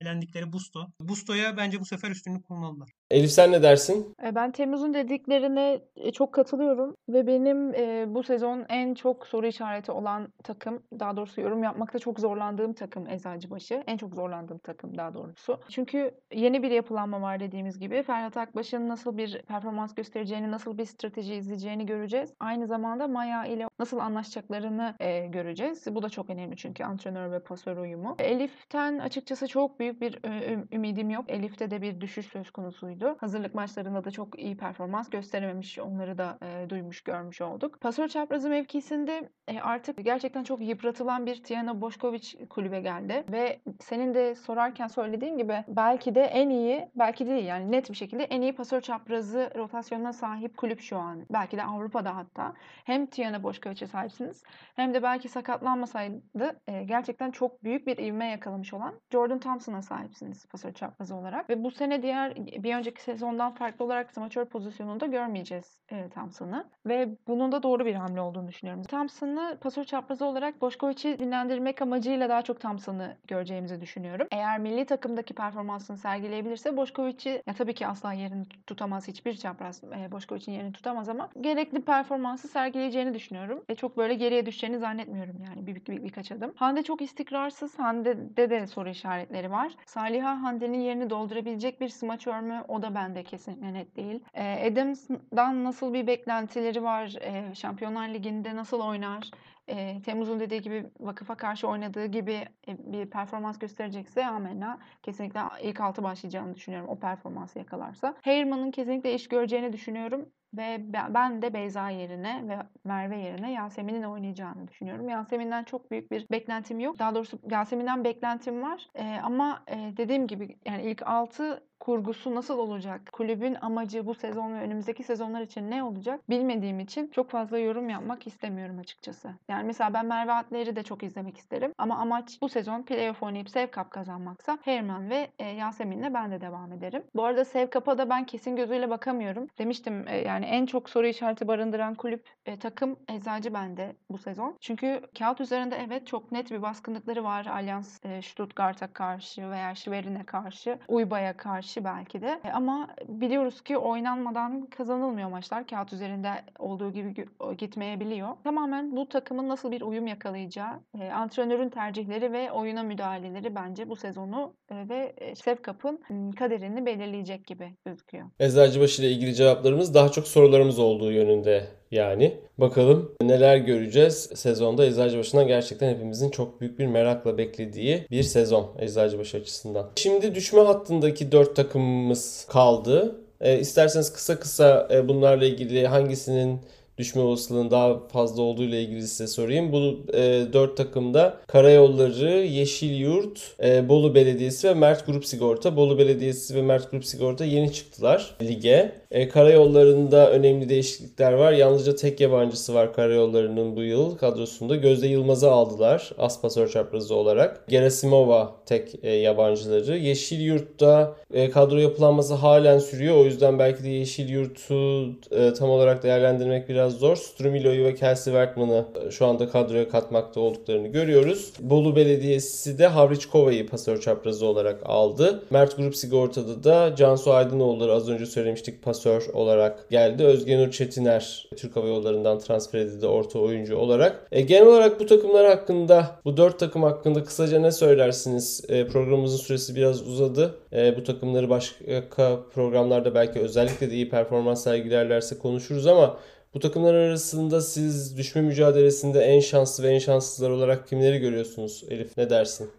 elendikleri Busto. Busto'ya bence bu sefer üstünlük kurmalılar.
Elif sen ne dersin?
E, ben Temmuz'un dediklerine e, çok katılıyorum ve benim e, bu sezon en çok soru işareti olan takım, daha doğrusu yorum yapmakta çok zorlandığım takım Eczacıbaşı. En çok zorlandığım takım daha doğrusu. Çünkü yeni bir yapılanma var dediğimiz gibi. Ferhat Akbaş'ın nasıl bir performans göstereceğini, nasıl bir strateji izleyeceğini göreceğiz. Aynı zamanda Maya ile nasıl anlaşacaklarını e, göreceğiz. Bu da çok önemli çünkü antrenör ve pasör uyumu. Elif'ten açıkçası çok büyük bir e, ümidim yok. Elif'te de bir düşüş söz konusuydu. Hazırlık maçlarında da çok iyi performans gösterememiş. Onları da e, duymuş, görmüş olduk. Pasör çaprazı mevkisinde e, artık gerçekten çok yıpratılan bir Tijana Boşkoviç kulübe geldi. Ve senin de sorarken söylediğin gibi belki de en iyi, belki değil yani net bir şekilde en iyi pasör çaprazı rotasyonuna sahip kulüp şu an. Belki de Avrupa'da hatta. Hem Tijana Boşkoviç'e sahipsiniz hem de belki sakatlanmasaydı e, gerçekten çok büyük bir ivme yakalamış olan Jordan Thompson'a sahipsiniz pasör çaprazı olarak. Ve bu sene diğer bir önceki sezondan farklı olarak smaçör pozisyonunda görmeyeceğiz e, Thompson'ı. Ve bunun da doğru bir hamle olduğunu düşünüyorum. Thompson'ı pasör çaprazı olarak Boşkoviç'i dinlendirmek amacıyla daha çok Thompson'ı göreceğimizi düşünüyorum. Eğer milli takımdaki performansını sergileyebilirse Boşkoviç'i ya tabii ki asla yerini tutamaz hiçbir çapraz e, Boşkoviç'in için yerini tutamaz ama gerekli performansı sergileyeceğini düşünüyorum. Ve çok böyle geriye düşeceğini zannetmiyorum yani bir, bir, birkaç adım. Hande çok istikrarsız. Hande'de de soru işaretleri var. Saliha Hande'nin yerini doldurabilecek bir smaçör mü? O da bende kesinlikle net değil. E, Adams'dan nasıl bir beklentileri var? E, Şampiyonlar Ligi'nde nasıl oynar? E, Temmuz'un dediği gibi vakıfa karşı oynadığı gibi e, bir performans gösterecekse amenna kesinlikle ilk altı başlayacağını düşünüyorum o performansı yakalarsa. Heyerman'ın kesinlikle iş göreceğini düşünüyorum. Ve ben de Beyza yerine ve Merve yerine Yasemin'in oynayacağını düşünüyorum. Yasemin'den çok büyük bir beklentim yok. Daha doğrusu Yasemin'den beklentim var. Ee, ama e, dediğim gibi yani ilk 6 kurgusu nasıl olacak? Kulübün amacı bu sezon ve önümüzdeki sezonlar için ne olacak? Bilmediğim için çok fazla yorum yapmak istemiyorum açıkçası. Yani mesela ben Merve Atler'i de çok izlemek isterim. Ama amaç bu sezon playoff oynayıp Sev Cup kazanmaksa Herman ve e, Yasemin'le ben de devam ederim. Bu arada Sev Cup'a da ben kesin gözüyle bakamıyorum. Demiştim e, yani en çok soru işareti barındıran kulüp e, takım Eczacı bende bu sezon. Çünkü kağıt üzerinde evet çok net bir baskınlıkları var. Allianz e, Stuttgart'a karşı veya Schwerin'e karşı, Uyba'ya karşı kişi belki de. E, ama biliyoruz ki oynanmadan kazanılmıyor maçlar. Kağıt üzerinde olduğu gibi gitmeyebiliyor. Tamamen bu takımın nasıl bir uyum yakalayacağı, e, antrenörün tercihleri ve oyuna müdahaleleri bence bu sezonu e, ve Sevkap'ın kaderini belirleyecek gibi gözüküyor.
Eczacıbaşı ile ilgili cevaplarımız daha çok sorularımız olduğu yönünde yani. Bakalım neler göreceğiz sezonda Eczacıbaşı'ndan gerçekten hepimizin çok büyük bir merakla beklediği bir sezon Eczacıbaşı açısından. Şimdi düşme hattındaki 4 takımımız kaldı. E, isterseniz kısa kısa e, bunlarla ilgili hangisinin düşme olasılığının daha fazla olduğu ile ilgili size sorayım. Bu e, 4 takımda Karayolları, Yeşilyurt, e, Bolu Belediyesi ve Mert Grup Sigorta. Bolu Belediyesi ve Mert Grup Sigorta yeni çıktılar lige. E, karayollarında önemli değişiklikler var. Yalnızca tek yabancısı var karayollarının bu yıl kadrosunda. Gözde Yılmaz'ı aldılar as pasör çaprazı olarak. Gerasimova tek e, yabancıları. Yeşilyurt'ta e, kadro yapılanması halen sürüyor. O yüzden belki de Yeşilyurt'u e, tam olarak değerlendirmek biraz zor. Strumilo'yu ve Kelsey Wertman'ı e, şu anda kadroya katmakta olduklarını görüyoruz. Bolu Belediyesi de Havriçkova'yı pasör çaprazı olarak aldı. Mert Grup Sigorta'da da Cansu Aydınoğulları az önce söylemiştik pasör olarak geldi. Özgenur Çetiner Türk Hava Yolları'ndan transfer edildi orta oyuncu olarak. E, genel olarak bu takımlar hakkında, bu dört takım hakkında kısaca ne söylersiniz? E, programımızın süresi biraz uzadı. E, bu takımları başka programlarda belki özellikle de iyi performans sergilerlerse konuşuruz ama bu takımlar arasında siz düşme mücadelesinde en şanslı ve en şanssızlar olarak kimleri görüyorsunuz Elif? Ne dersin?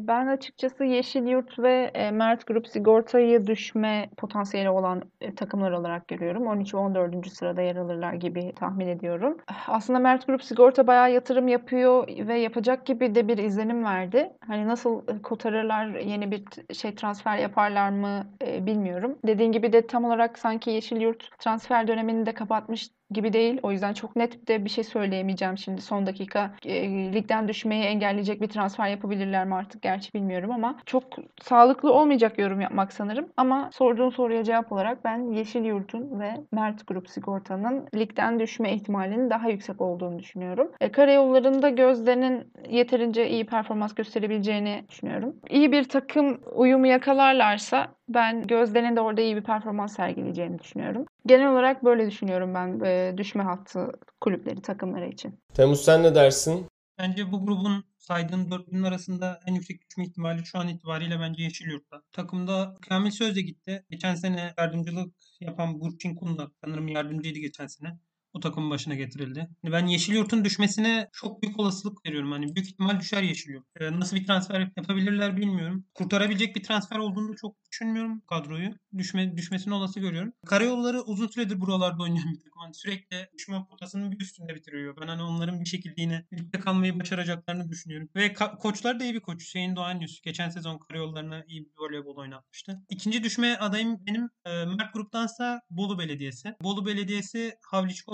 Ben açıkçası Yeşilyurt ve Mert Grup Sigorta'yı düşme potansiyeli olan takımlar olarak görüyorum. 13 ve 14. sırada yer alırlar gibi tahmin ediyorum. Aslında Mert Grup Sigorta bayağı yatırım yapıyor ve yapacak gibi de bir izlenim verdi. Hani nasıl kotarırlar, yeni bir şey transfer yaparlar mı bilmiyorum. Dediğin gibi de tam olarak sanki Yeşilyurt transfer dönemini de kapatmış gibi değil. O yüzden çok net de bir şey söyleyemeyeceğim şimdi son dakika. E, ligden düşmeyi engelleyecek bir transfer yapabilirler mi artık gerçi bilmiyorum ama çok sağlıklı olmayacak yorum yapmak sanırım. Ama sorduğun soruya cevap olarak ben Yeşil Yurt'un ve Mert Grup Sigorta'nın ligden düşme ihtimalinin daha yüksek olduğunu düşünüyorum. E, karayollarında Gözde'nin yeterince iyi performans gösterebileceğini düşünüyorum. İyi bir takım uyumu yakalarlarsa ben Gözde'nin de orada iyi bir performans sergileyeceğini düşünüyorum. Genel olarak böyle düşünüyorum ben e, düşme hattı kulüpleri, takımları için.
Temmuz sen ne dersin?
Bence bu grubun saydığın dörtlünün arasında en yüksek düşme ihtimali şu an itibariyle bence Yeşilyurt'ta. Takımda Kamil Sözde gitti. Geçen sene yardımcılık yapan Burçin Kunda sanırım yardımcıydı geçen sene bu takımın başına getirildi. Hani ben Yeşilyurt'un düşmesine çok büyük olasılık veriyorum. Hani büyük ihtimal düşer Yeşilyurt. Ee, nasıl bir transfer yapabilirler bilmiyorum. Kurtarabilecek bir transfer olduğunu çok düşünmüyorum kadroyu. Düşme, düşmesini olası görüyorum. Karayolları uzun süredir buralarda oynayan bir takım. Hani sürekli düşme potasının bir üstünde bitiriyor. Ben hani onların bir şekilde yine ligde kalmayı başaracaklarını düşünüyorum. Ve koçlar da iyi bir koç. Hüseyin Doğan Yüz. Geçen sezon karayollarına iyi bir voleybol oynatmıştı. İkinci düşme adayım benim e, Mert Grup'tansa Bolu Belediyesi. Bolu Belediyesi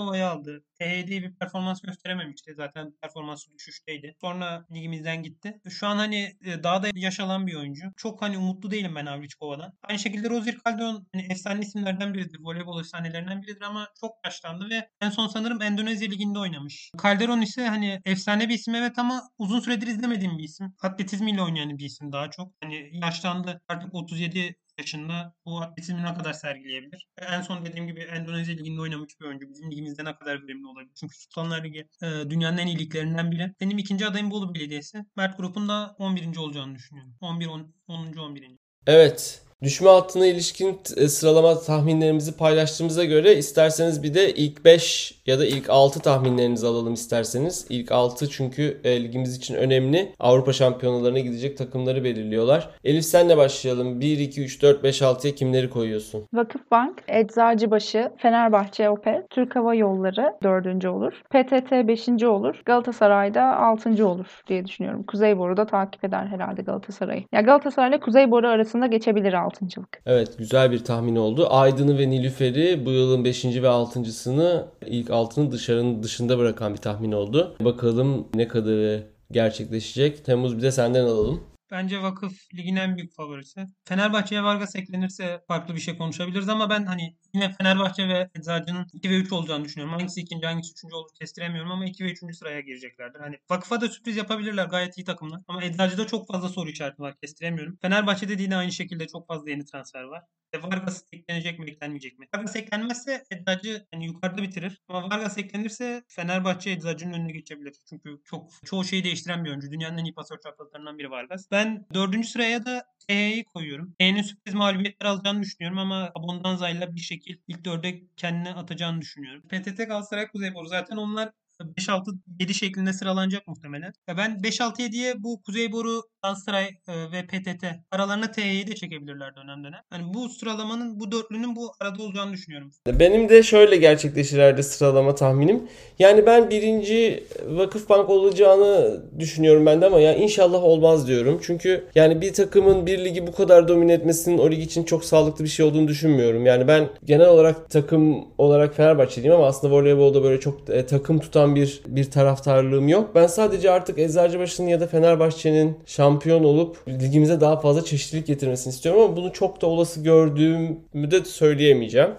Havliçkova'yı aldı. THD bir performans gösterememişti. Zaten performansı düşüşteydi. Sonra ligimizden gitti. Şu an hani e, daha da yaş alan bir oyuncu. Çok hani umutlu değilim ben Havliçkova'dan. Aynı şekilde Rozier Calderon hani efsane isimlerden biridir. Voleybol efsanelerinden biridir ama çok yaşlandı ve en son sanırım Endonezya Ligi'nde oynamış. Calderon ise hani efsane bir isim evet ama uzun süredir izlemediğim bir isim. Atletizmiyle oynayan bir isim daha çok. Hani yaşlandı. Artık 37 yaşında bu atletizmi ne kadar sergileyebilir? En son dediğim gibi Endonezya Ligi'nde oynamış bir oyuncu. Bizim ligimizde ne kadar verimli olabilir? Çünkü Sultanlar Ligi e, dünyanın en iyi liglerinden biri. Benim ikinci adayım Bolu Belediyesi. Mert Grup'un da 11. olacağını düşünüyorum. 11, 10, 10. 11.
Evet. Düşme hattına ilişkin e, sıralama tahminlerimizi paylaştığımıza göre isterseniz bir de ilk 5 ya da ilk 6 tahminlerinizi alalım isterseniz. İlk 6 çünkü e, ligimiz için önemli. Avrupa şampiyonalarına gidecek takımları belirliyorlar. Elif senle başlayalım. 1, 2, 3, 4, 5, 6'ya kimleri koyuyorsun?
Vakıfbank, Eczacıbaşı, Fenerbahçe Opet, Türk Hava Yolları 4. olur. PTT 5. olur. Galatasaray'da 6. olur diye düşünüyorum. Kuzeyboru da takip eder herhalde Galatasaray'ı. Ya Galatasaray ile Kuzeyboru arasında geçebilir 6.lık.
Evet güzel bir tahmin oldu. Aydın'ı ve Nilüfer'i bu yılın 5. ve 6.sını ilk 6'nın dışarının dışında bırakan bir tahmin oldu. Bakalım ne kadarı gerçekleşecek. Temmuz bir de senden alalım.
Bence Vakıf ligin en büyük favorisi. Fenerbahçe'ye Vargas eklenirse farklı bir şey konuşabiliriz ama ben hani yine Fenerbahçe ve Eczacı'nın 2 ve 3 olacağını düşünüyorum. Hangisi ikinci hangisi üçüncü olur kestiremiyorum ama 2 ve 3. sıraya gireceklerdir. Hani Vakıf'a da sürpriz yapabilirler gayet iyi takımlar. Ama Eczacı'da çok fazla soru işareti var kestiremiyorum. Fenerbahçe'de de yine aynı şekilde çok fazla yeni transfer var. E, Vargas eklenecek mi eklenmeyecek mi? Vargas eklenmezse Eczacı hani yukarıda bitirir. Ama Vargas eklenirse Fenerbahçe Eczacı'nın önüne geçebilir. Çünkü çok çoğu şeyi değiştiren bir oyuncu. Dünyanın en iyi pasör çaprazlarından biri Vargas. Ben dördüncü sıraya da TH'yi koyuyorum. TH'nin sürpriz mağlubiyetler alacağını düşünüyorum ama Abondanza'yla bir şekil ilk dörde kendine atacağını düşünüyorum. PTT Galatasaray Kuzeyboru zaten onlar 5-6-7 şeklinde sıralanacak muhtemelen. Ben 5-6-7'ye bu Kuzeyboru, Galatasaray e, ve PTT aralarına TH'yi de çekebilirler dönem dönem. Hani bu sıralamanın, bu dörtlünün bu arada olacağını düşünüyorum.
Benim de şöyle gerçekleşir herhalde sıralama tahminim. Yani ben birinci Vakıfbank olacağını düşünüyorum ben de ama ya inşallah olmaz diyorum. Çünkü yani bir takımın bir ligi bu kadar domine etmesinin o lig için çok sağlıklı bir şey olduğunu düşünmüyorum. Yani ben genel olarak takım olarak Fenerbahçeliyim ama aslında voleybolda böyle çok e, takım tutan bir bir taraftarlığım yok. Ben sadece artık Eczacıbaşı'nın ya da Fenerbahçe'nin şampiyon olup ligimize daha fazla çeşitlilik getirmesini istiyorum ama bunu çok da olası gördüğümü de söyleyemeyeceğim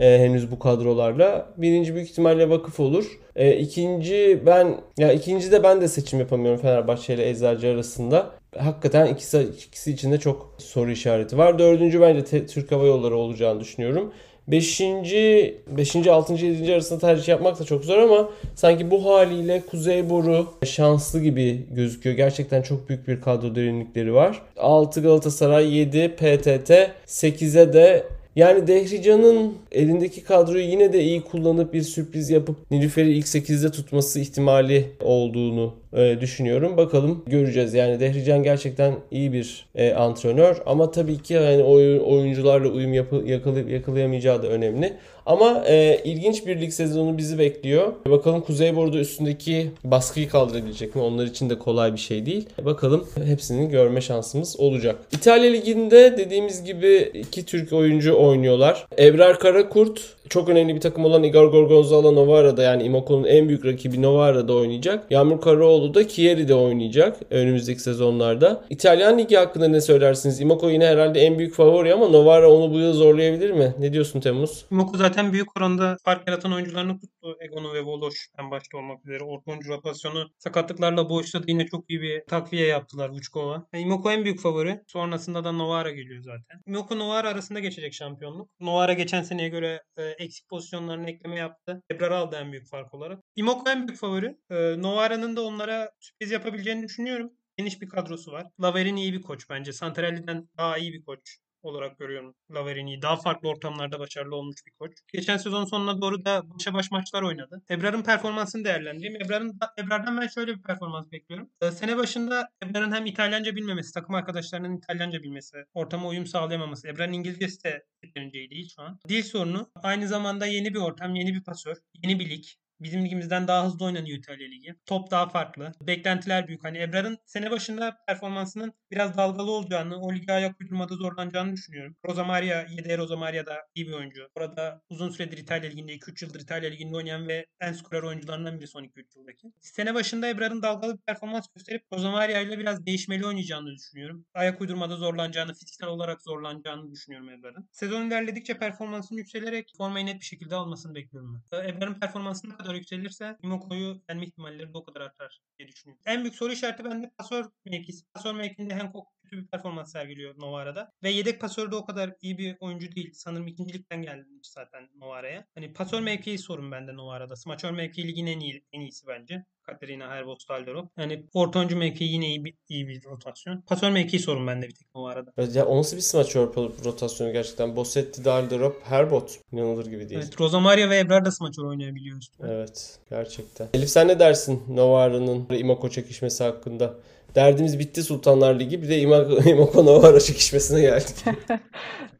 e, henüz bu kadrolarla. Birinci büyük ihtimalle vakıf olur. E, ikinci ben ya ikinci de ben de seçim yapamıyorum Fenerbahçe ile Eczacı arasında. Hakikaten ikisi, ikisi içinde çok soru işareti var. Dördüncü bence te- Türk Hava Yolları olacağını düşünüyorum. Beşinci, beşinci, altıncı, yedinci arasında tercih yapmak da çok zor ama sanki bu haliyle Kuzeyboru şanslı gibi gözüküyor. Gerçekten çok büyük bir kadro derinlikleri var. 6 Galatasaray, 7 PTT, 8'e de yani Dehrican'ın elindeki kadroyu yine de iyi kullanıp bir sürpriz yapıp Nilüfer'i ilk 8'de tutması ihtimali olduğunu e, düşünüyorum. Bakalım göreceğiz. Yani Dehrican gerçekten iyi bir e, antrenör ama tabii ki yani oyun, oyuncularla uyum yapı, yakala, yakalayamayacağı da önemli. Ama e, ilginç bir lig sezonu bizi bekliyor. Bakalım Kuzeyboru'da üstündeki baskıyı kaldırabilecek mi? Onlar için de kolay bir şey değil. Bakalım hepsini görme şansımız olacak. İtalya Ligi'nde dediğimiz gibi iki Türk oyuncu oynuyorlar. Ebrar Karakurt çok önemli bir takım olan Igor Gorgonzola Novara'da yani Imoko'nun en büyük rakibi Novara'da oynayacak. Yağmur Karaoğlu da Chieri'de oynayacak önümüzdeki sezonlarda. İtalyan Ligi hakkında ne söylersiniz? Imoko yine herhalde en büyük favori ama Novara onu bu yıl zorlayabilir mi? Ne diyorsun Temmuz?
Imoku zaten büyük oranda fark yaratan oyuncularını tuttu. Egonu ve Voloş en başta olmak üzere. Orta oyuncu rotasyonu sakatlıklarla boşladı. Yine çok iyi bir takviye yaptılar Vučkova. Yani Imoku en büyük favori. Sonrasında da Novara geliyor zaten. Imoku Novara arasında geçecek şampiyonluk. Novara geçen seneye göre e, eksik pozisyonlarına ekleme yaptı. Ebrar aldı en büyük fark olarak. Imoku en büyük favori. E, Novara'nın da onlara sürpriz yapabileceğini düşünüyorum. Geniş bir kadrosu var. Laverin iyi bir koç bence. Santarelli'den daha iyi bir koç olarak görüyorum Laverini'yi. Daha farklı ortamlarda başarılı olmuş bir koç. Geçen sezon sonuna doğru da başa baş maçlar oynadı. Ebrar'ın performansını değerlendireyim. Ebrar'ın Ebrar'dan ben şöyle bir performans bekliyorum. Ee, sene başında Ebrar'ın hem İtalyanca bilmemesi, takım arkadaşlarının İtalyanca bilmesi, ortama uyum sağlayamaması. Ebrar'ın İngilizcesi de yeterince değil şu an. Dil sorunu. Aynı zamanda yeni bir ortam, yeni bir pasör, yeni bir lig. Bizim ligimizden daha hızlı oynanıyor İtalya Ligi. Top daha farklı. Beklentiler büyük. Hani Ebrar'ın sene başında performansının biraz dalgalı olacağını, o lige ayak uydurmada zorlanacağını düşünüyorum. Rosa Maria, Yedder Rosa Maria da iyi bir oyuncu. Orada uzun süredir İtalya Ligi'nde, 2-3 yıldır İtalya Ligi'nde oynayan ve en skorer oyuncularından biri son 2-3 yıldaki. Sene başında Ebrar'ın dalgalı bir performans gösterip Rosa Maria ile biraz değişmeli oynayacağını düşünüyorum. Ayak uydurmada zorlanacağını, fiziksel olarak zorlanacağını düşünüyorum Ebrar'ın. Sezon ilerledikçe performansının yükselerek formayı net bir şekilde almasını bekliyorum ben. Ebrar'ın performansını kadar yükselirse Imoko'yu yenme ihtimalleri de o kadar artar diye düşünüyorum. En büyük soru işareti bende pasör mevkisi. Pasör mevkinde Hancock kötü bir performans sergiliyor Novara'da. Ve yedek pasör de o kadar iyi bir oyuncu değil. Sanırım ikincilikten gelmiş zaten Novara'ya. Hani pasör mevkii sorun bende Novara'da. Smaçör mevkii ligin en iyi en iyisi bence. Katerina Herboz Stalderop. Yani orta oyuncu mevkii yine iyi bir, iyi bir rotasyon. Pasör mevkii sorun bende bir tek Novara'da.
Evet, ya o nasıl bir smaçör rotasyonu gerçekten? Bossetti, Dalderop, Herbot. İnanılır gibi değil.
Evet, Rosamaria ve Ebrar da smaçör oynayabiliyor üstüne.
Evet, gerçekten. Elif sen ne dersin Novara'nın Imoko çekişmesi hakkında? Derdimiz bitti Sultanlar Ligi. Bir de Imoko, (laughs) Imoko Novara çekişmesine geldik. (laughs)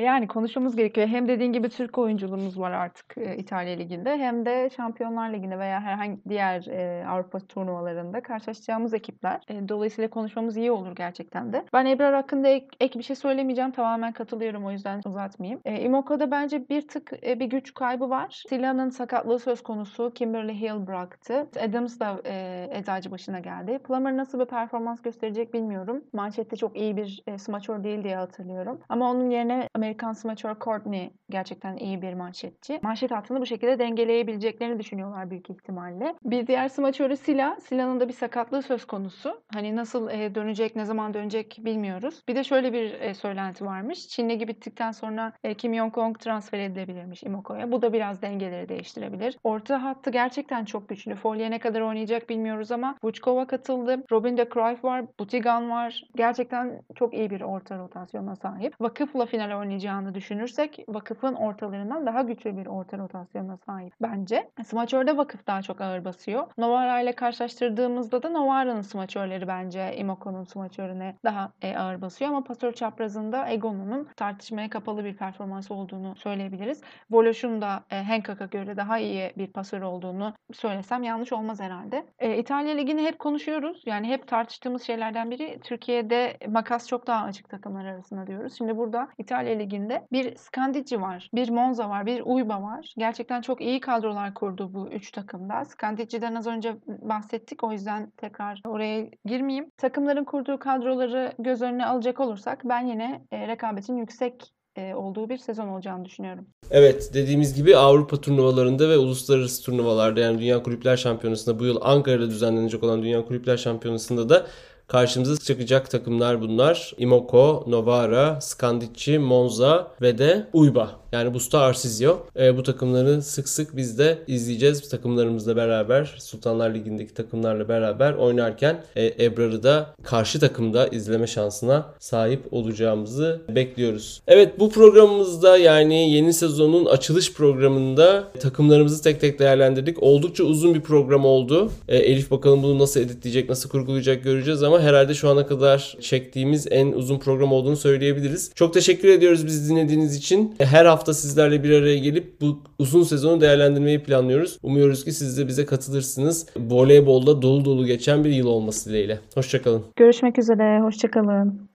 Yani konuşmamız gerekiyor. Hem dediğin gibi Türk oyunculuğumuz var artık e, İtalya Ligi'nde hem de Şampiyonlar Ligi'nde veya herhangi diğer e, Avrupa turnuvalarında karşılaşacağımız ekipler. E, dolayısıyla konuşmamız iyi olur gerçekten de. Ben Ebrar hakkında ek, ek bir şey söylemeyeceğim. Tamamen katılıyorum o yüzden uzatmayayım. Imoko'da bence bir tık bir güç kaybı var. Sila'nın sakatlığı söz konusu. Kimberly Hill bıraktı. Adams da e, eczacı başına geldi. Plummer nasıl bir performans gösterecek bilmiyorum. Manşette çok iyi bir e, smaçör değil diye hatırlıyorum. Ama onun yerine Amerikan smaçör Courtney gerçekten iyi bir manşetçi. Manşet hattını bu şekilde dengeleyebileceklerini düşünüyorlar büyük ihtimalle. Bir diğer smaçörü Sila. Sila'nın da bir sakatlığı söz konusu. Hani nasıl e, dönecek, ne zaman dönecek bilmiyoruz. Bir de şöyle bir e, söylenti varmış. Çin Ligi bittikten sonra e, Kim Yong-kong transfer edilebilirmiş Imoko'ya. Bu da biraz dengeleri değiştirebilir. Orta hattı gerçekten çok güçlü. Folye ne kadar oynayacak bilmiyoruz ama Vuchkova katıldı. Robin de Cruyff var. Butigan var. Gerçekten çok iyi bir orta rotasyona sahip. Vakıfla final oynayacağını düşünürsek vakıfın ortalarından daha güçlü bir orta rotasyona sahip bence. Smaçörde vakıf daha çok ağır basıyor. Novara ile karşılaştırdığımızda da Novara'nın smaçörleri bence Imoko'nun smaçörüne daha e, ağır basıyor ama pasör çaprazında Egon'un tartışmaya kapalı bir performans olduğunu söyleyebiliriz. Voloş'un da e, Henkak'a göre daha iyi bir pasör olduğunu söylesem yanlış olmaz herhalde. E, İtalya Ligi'ni hep konuşuyoruz. Yani hep tartıştığımız şeylerden biri Türkiye'de makas çok daha açık takımlar arasında diyoruz. Şimdi burada İtalya Ligi'nde bir Scandici var, bir Monza var, bir Uyba var. Gerçekten çok iyi kadrolar kurdu bu üç takımda. Scandici'den az önce bahsettik o yüzden tekrar oraya girmeyeyim. Takımların kurduğu kadroları göz önüne alacak olursak ben yine e, rekabetin yüksek e, olduğu bir sezon olacağını düşünüyorum.
Evet dediğimiz gibi Avrupa turnuvalarında ve uluslararası turnuvalarda yani Dünya Kulüpler Şampiyonası'nda bu yıl Ankara'da düzenlenecek olan Dünya Kulüpler Şampiyonası'nda da karşımıza çıkacak takımlar bunlar. Imoko, Novara, Scandici, Monza ve de Uyba. Yani Busta Arsizio. E, bu takımları sık sık biz de izleyeceğiz. Takımlarımızla beraber, Sultanlar Ligi'ndeki takımlarla beraber oynarken e, Ebrar'ı da karşı takımda izleme şansına sahip olacağımızı bekliyoruz. Evet bu programımızda yani yeni sezonun açılış programında takımlarımızı tek tek değerlendirdik. Oldukça uzun bir program oldu. E, Elif bakalım bunu nasıl editleyecek, nasıl kurgulayacak göreceğiz ama herhalde şu ana kadar çektiğimiz en uzun program olduğunu söyleyebiliriz. Çok teşekkür ediyoruz bizi dinlediğiniz için. Her hafta sizlerle bir araya gelip bu uzun sezonu değerlendirmeyi planlıyoruz. Umuyoruz ki siz de bize katılırsınız. Voleybolda dolu dolu geçen bir yıl olması dileğiyle. Hoşçakalın.
Görüşmek üzere, hoşçakalın.